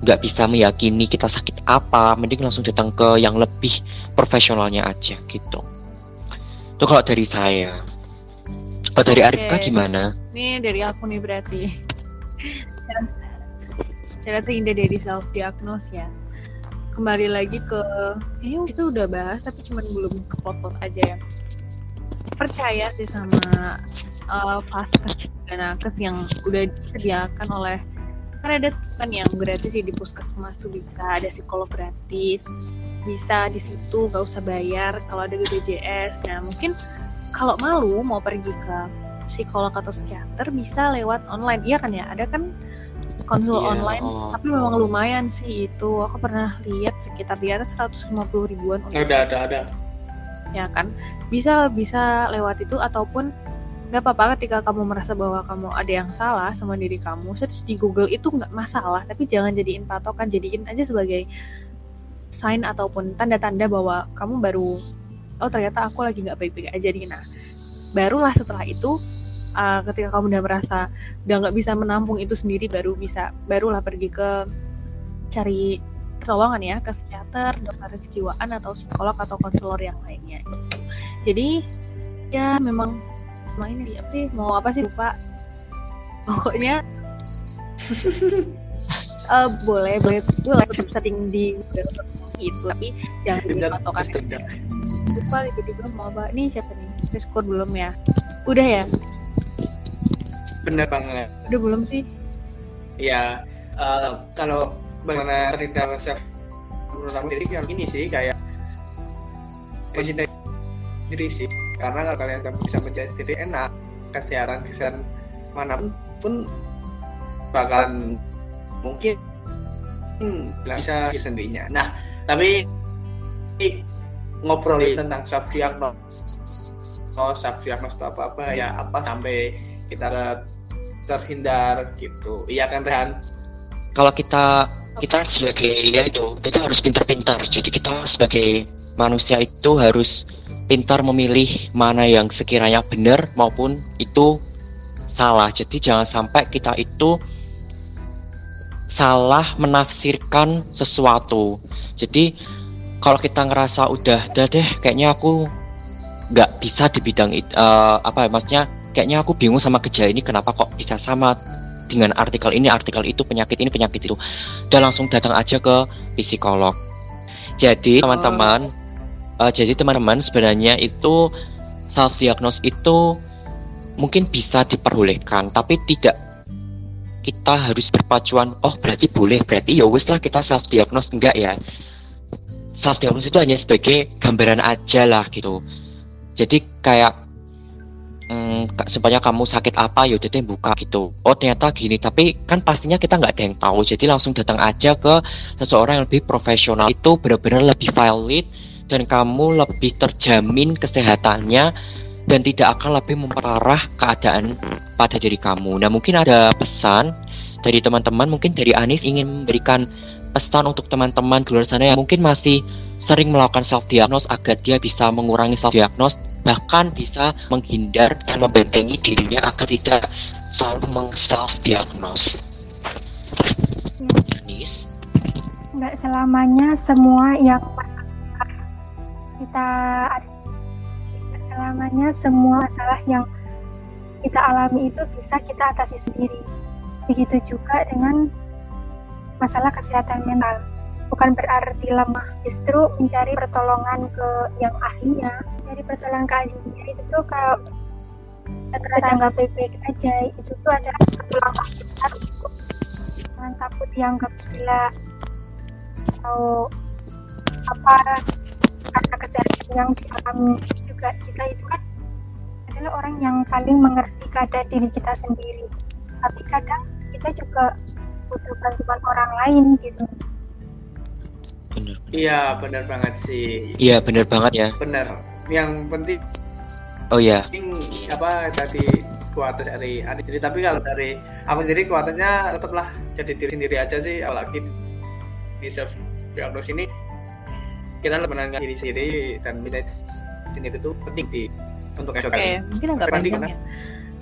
Speaker 1: nggak bisa meyakini kita sakit apa mending langsung datang ke yang lebih profesionalnya aja gitu. Itu kalau dari saya. Kalau dari okay. Arifka gimana?
Speaker 3: Ini dari aku nih berarti cara terhindar dari self diagnose ya. Kembali lagi ke ini kita udah bahas tapi cuman belum ke fotos aja ya. Percaya sih sama uh, vaskes dan nakes yang udah disediakan oleh kan ada kan yang gratis sih di puskesmas tuh bisa ada psikolog gratis bisa di situ nggak usah bayar kalau ada BPJS nah mungkin kalau malu mau pergi ke psikolog atau psikiater bisa lewat online. Iya kan ya? Ada kan konsul yeah, online oh, tapi memang lumayan sih itu. Aku pernah lihat sekitar di atas 150 ribuan
Speaker 2: ada ada ada
Speaker 3: ya kan? Bisa bisa lewat itu ataupun nggak apa-apa ketika kamu merasa bahwa kamu ada yang salah sama diri kamu search di Google itu nggak masalah tapi jangan jadiin patokan. Jadiin aja sebagai sign ataupun tanda-tanda bahwa kamu baru oh ternyata aku lagi nggak baik-baik aja nih. Nah barulah setelah itu uh, ketika kamu udah merasa udah nggak bisa menampung itu sendiri baru bisa barulah pergi ke cari pertolongan ya ke psikiater, dokter kejiwaan atau psikolog atau konselor yang lainnya. Jadi ya memang sama ini sih apa sih mau apa sih lupa. Pokoknya uh, boleh boleh boleh setting di itu tapi jangan dipatokan lupa tiba-tiba mau apa ini siapa nih skor belum ya? Udah ya?
Speaker 2: Bener banget.
Speaker 3: Udah belum sih?
Speaker 2: Ya uh, kalau bagaimana terhindar self diri yang ini sih kayak mencintai diri sih. Karena kalau kalian bisa menjadi diri enak kesehatan kesehatan mana pun pun bakalan mungkin bisa sendirinya. Nah tapi ngobrolin tentang self diagnosis oh diagnosis itu apa apa ya apa sampai kita terhindar gitu iya kan Rehan
Speaker 1: kalau kita kita sebagai ya itu kita harus pintar-pintar jadi kita sebagai manusia itu harus pintar memilih mana yang sekiranya benar maupun itu salah. Jadi jangan sampai kita itu salah menafsirkan sesuatu. Jadi kalau kita ngerasa udah, udah deh, kayaknya aku nggak bisa di bidang itu, uh, apa ya, maksudnya kayaknya aku bingung sama gejala ini kenapa kok bisa sama dengan artikel ini, artikel itu, penyakit ini, penyakit itu. Dan langsung datang aja ke psikolog Jadi teman-teman, uh, jadi teman-teman sebenarnya itu self diagnose itu mungkin bisa diperbolehkan, tapi tidak kita harus berpacuan. Oh berarti boleh, berarti ya wis lah kita self diagnose enggak ya? Self diagnose itu hanya sebagai gambaran aja lah gitu. Jadi kayak hmm, supaya kamu sakit apa ya udah buka gitu. Oh ternyata gini tapi kan pastinya kita nggak ada yang tahu. Jadi langsung datang aja ke seseorang yang lebih profesional. Itu benar-benar lebih valid dan kamu lebih terjamin kesehatannya dan tidak akan lebih memperparah keadaan pada diri kamu. Nah mungkin ada pesan dari teman-teman, mungkin dari Anis ingin memberikan pesan untuk teman-teman di luar sana yang mungkin masih sering melakukan self diagnose agar dia bisa mengurangi self diagnose bahkan bisa menghindar dan membentengi dirinya agar tidak selalu meng-self diagnose.
Speaker 4: Nis? Selamanya semua yang kita selamanya semua masalah yang kita alami itu bisa kita atasi sendiri. Begitu juga dengan masalah kesehatan mental. Bukan berarti lemah justru mencari pertolongan ke yang ahlinya mencari pertolongan ke ahlinya itu tuh kalau terasa nggak baik-baik aja itu tuh adalah satu langkah besar jangan takut dianggap gila atau apa karena kesehatan yang dialami juga kita itu kan adalah orang yang paling mengerti keadaan diri kita sendiri. Tapi kadang kita juga butuh bantuan orang lain gitu
Speaker 2: bener. Iya, benar banget sih.
Speaker 1: Iya, benar banget ya.
Speaker 2: Benar. Yang penting
Speaker 1: Oh iya.
Speaker 2: Penting apa tadi kuatas dari adik jadi tapi kalau dari aku sendiri kuatasnya tetaplah jadi diri sendiri aja sih apalagi di self diagnosis ini kita lebih menangani diri sendiri dan minta sendiri itu penting di untuk
Speaker 3: Oke, okay, mungkin agak panjang ya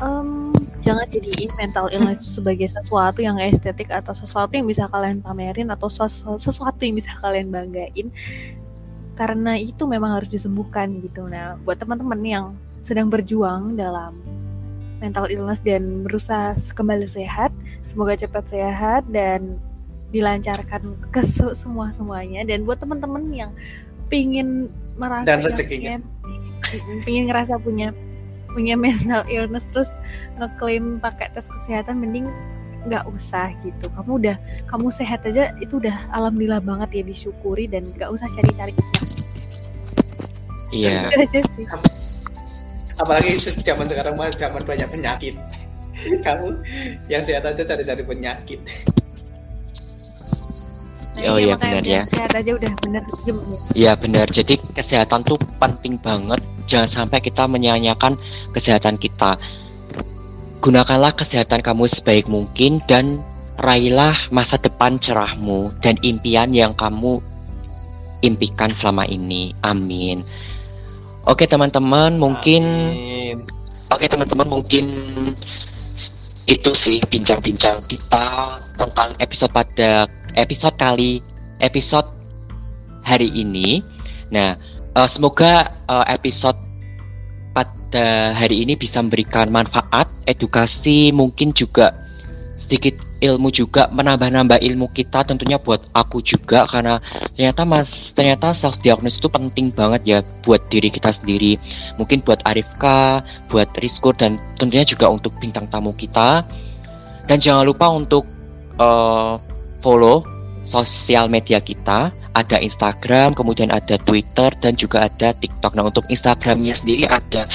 Speaker 3: um, jangan jadiin mental illness sebagai sesuatu yang estetik atau sesuatu yang bisa kalian pamerin atau sesuatu yang bisa kalian banggain. Karena itu memang harus disembuhkan gitu. Nah buat teman-teman yang sedang berjuang dalam mental illness dan berusaha kembali sehat semoga cepat sehat dan dilancarkan ke semua semuanya dan buat teman-teman yang pingin merasa
Speaker 2: dan rezekinya.
Speaker 3: pingin ngerasa punya punya mental illness terus ngeklaim pakai tes kesehatan mending nggak usah gitu. Kamu udah kamu sehat aja itu udah alhamdulillah banget ya disyukuri dan nggak usah cari-cari.
Speaker 1: Iya.
Speaker 2: Yeah. aja sih. Apalagi zaman sekarang mah zaman banyak penyakit. Kamu yang sehat aja cari-cari penyakit
Speaker 3: oh iya benar ya. Sehat aja udah benar.
Speaker 1: Iya benar. Jadi kesehatan tuh penting banget. Jangan sampai kita menyanyiakan kesehatan kita. Gunakanlah kesehatan kamu sebaik mungkin dan raihlah masa depan cerahmu dan impian yang kamu impikan selama ini. Amin. Oke teman-teman, mungkin Amin. Oke teman-teman, mungkin itu sih bincang-bincang kita tentang episode pada episode kali episode hari ini. Nah, uh, semoga uh, episode pada hari ini bisa memberikan manfaat, edukasi, mungkin juga sedikit ilmu juga menambah-nambah ilmu kita tentunya buat aku juga karena ternyata mas ternyata self diagnosis itu penting banget ya buat diri kita sendiri mungkin buat Arifka buat Rizko dan tentunya juga untuk bintang tamu kita dan jangan lupa untuk uh, follow sosial media kita ada Instagram, kemudian ada Twitter dan juga ada TikTok. Nah untuk Instagramnya sendiri ada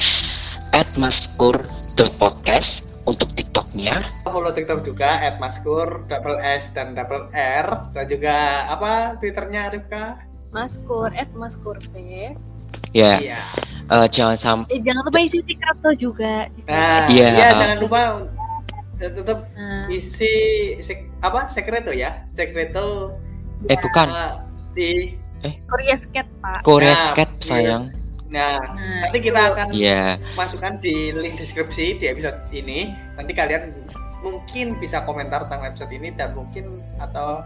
Speaker 1: @maskur.podcast untuk TikToknya.
Speaker 2: Follow TikTok juga @maskur double S dan double R dan juga apa Twitternya Rifka?
Speaker 3: Maskur @maskur P.
Speaker 1: Ya. Yeah. Uh, jangan sampai.
Speaker 3: Eh, jangan lupa isi secret juga.
Speaker 2: Nah, iya, yeah. jangan lupa tetap hmm. isi sek, apa sekreto ya? Sekreto
Speaker 1: eh bukan.
Speaker 2: Di
Speaker 3: eh. Korea Skate pak.
Speaker 1: Korea nah, Skate sayang.
Speaker 2: Nah, nah nanti kita akan yeah. masukkan di link deskripsi di episode ini. Nanti kalian mungkin bisa komentar tentang episode ini dan mungkin atau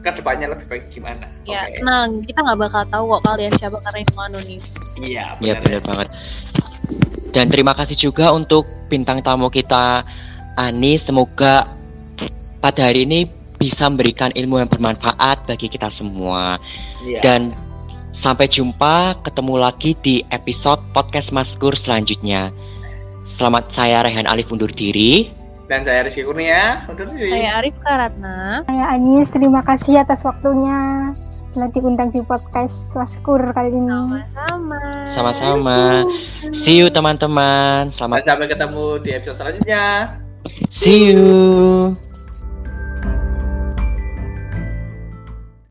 Speaker 2: ke depannya lebih baik gimana.
Speaker 3: Ya okay. nah kita nggak bakal tahu kok kalian siapa karena itu anonim
Speaker 2: iya
Speaker 1: ya benar banget. Dan terima kasih juga untuk bintang tamu kita Ani semoga pada hari ini bisa memberikan ilmu yang bermanfaat bagi kita semua.
Speaker 2: Iya.
Speaker 1: Dan sampai jumpa, ketemu lagi di episode podcast Maskur selanjutnya. Selamat saya Rehan Alif undur diri.
Speaker 2: Dan saya Rizky Kurnia, undur diri.
Speaker 3: Saya Arif Karatna.
Speaker 4: Saya Anis, terima kasih atas waktunya telah diundang di podcast Waskur kali ini.
Speaker 3: Sama-sama.
Speaker 1: Sama-sama. See you teman-teman.
Speaker 2: Dan
Speaker 1: Selamat
Speaker 2: sampai ketemu di episode selanjutnya.
Speaker 1: See you.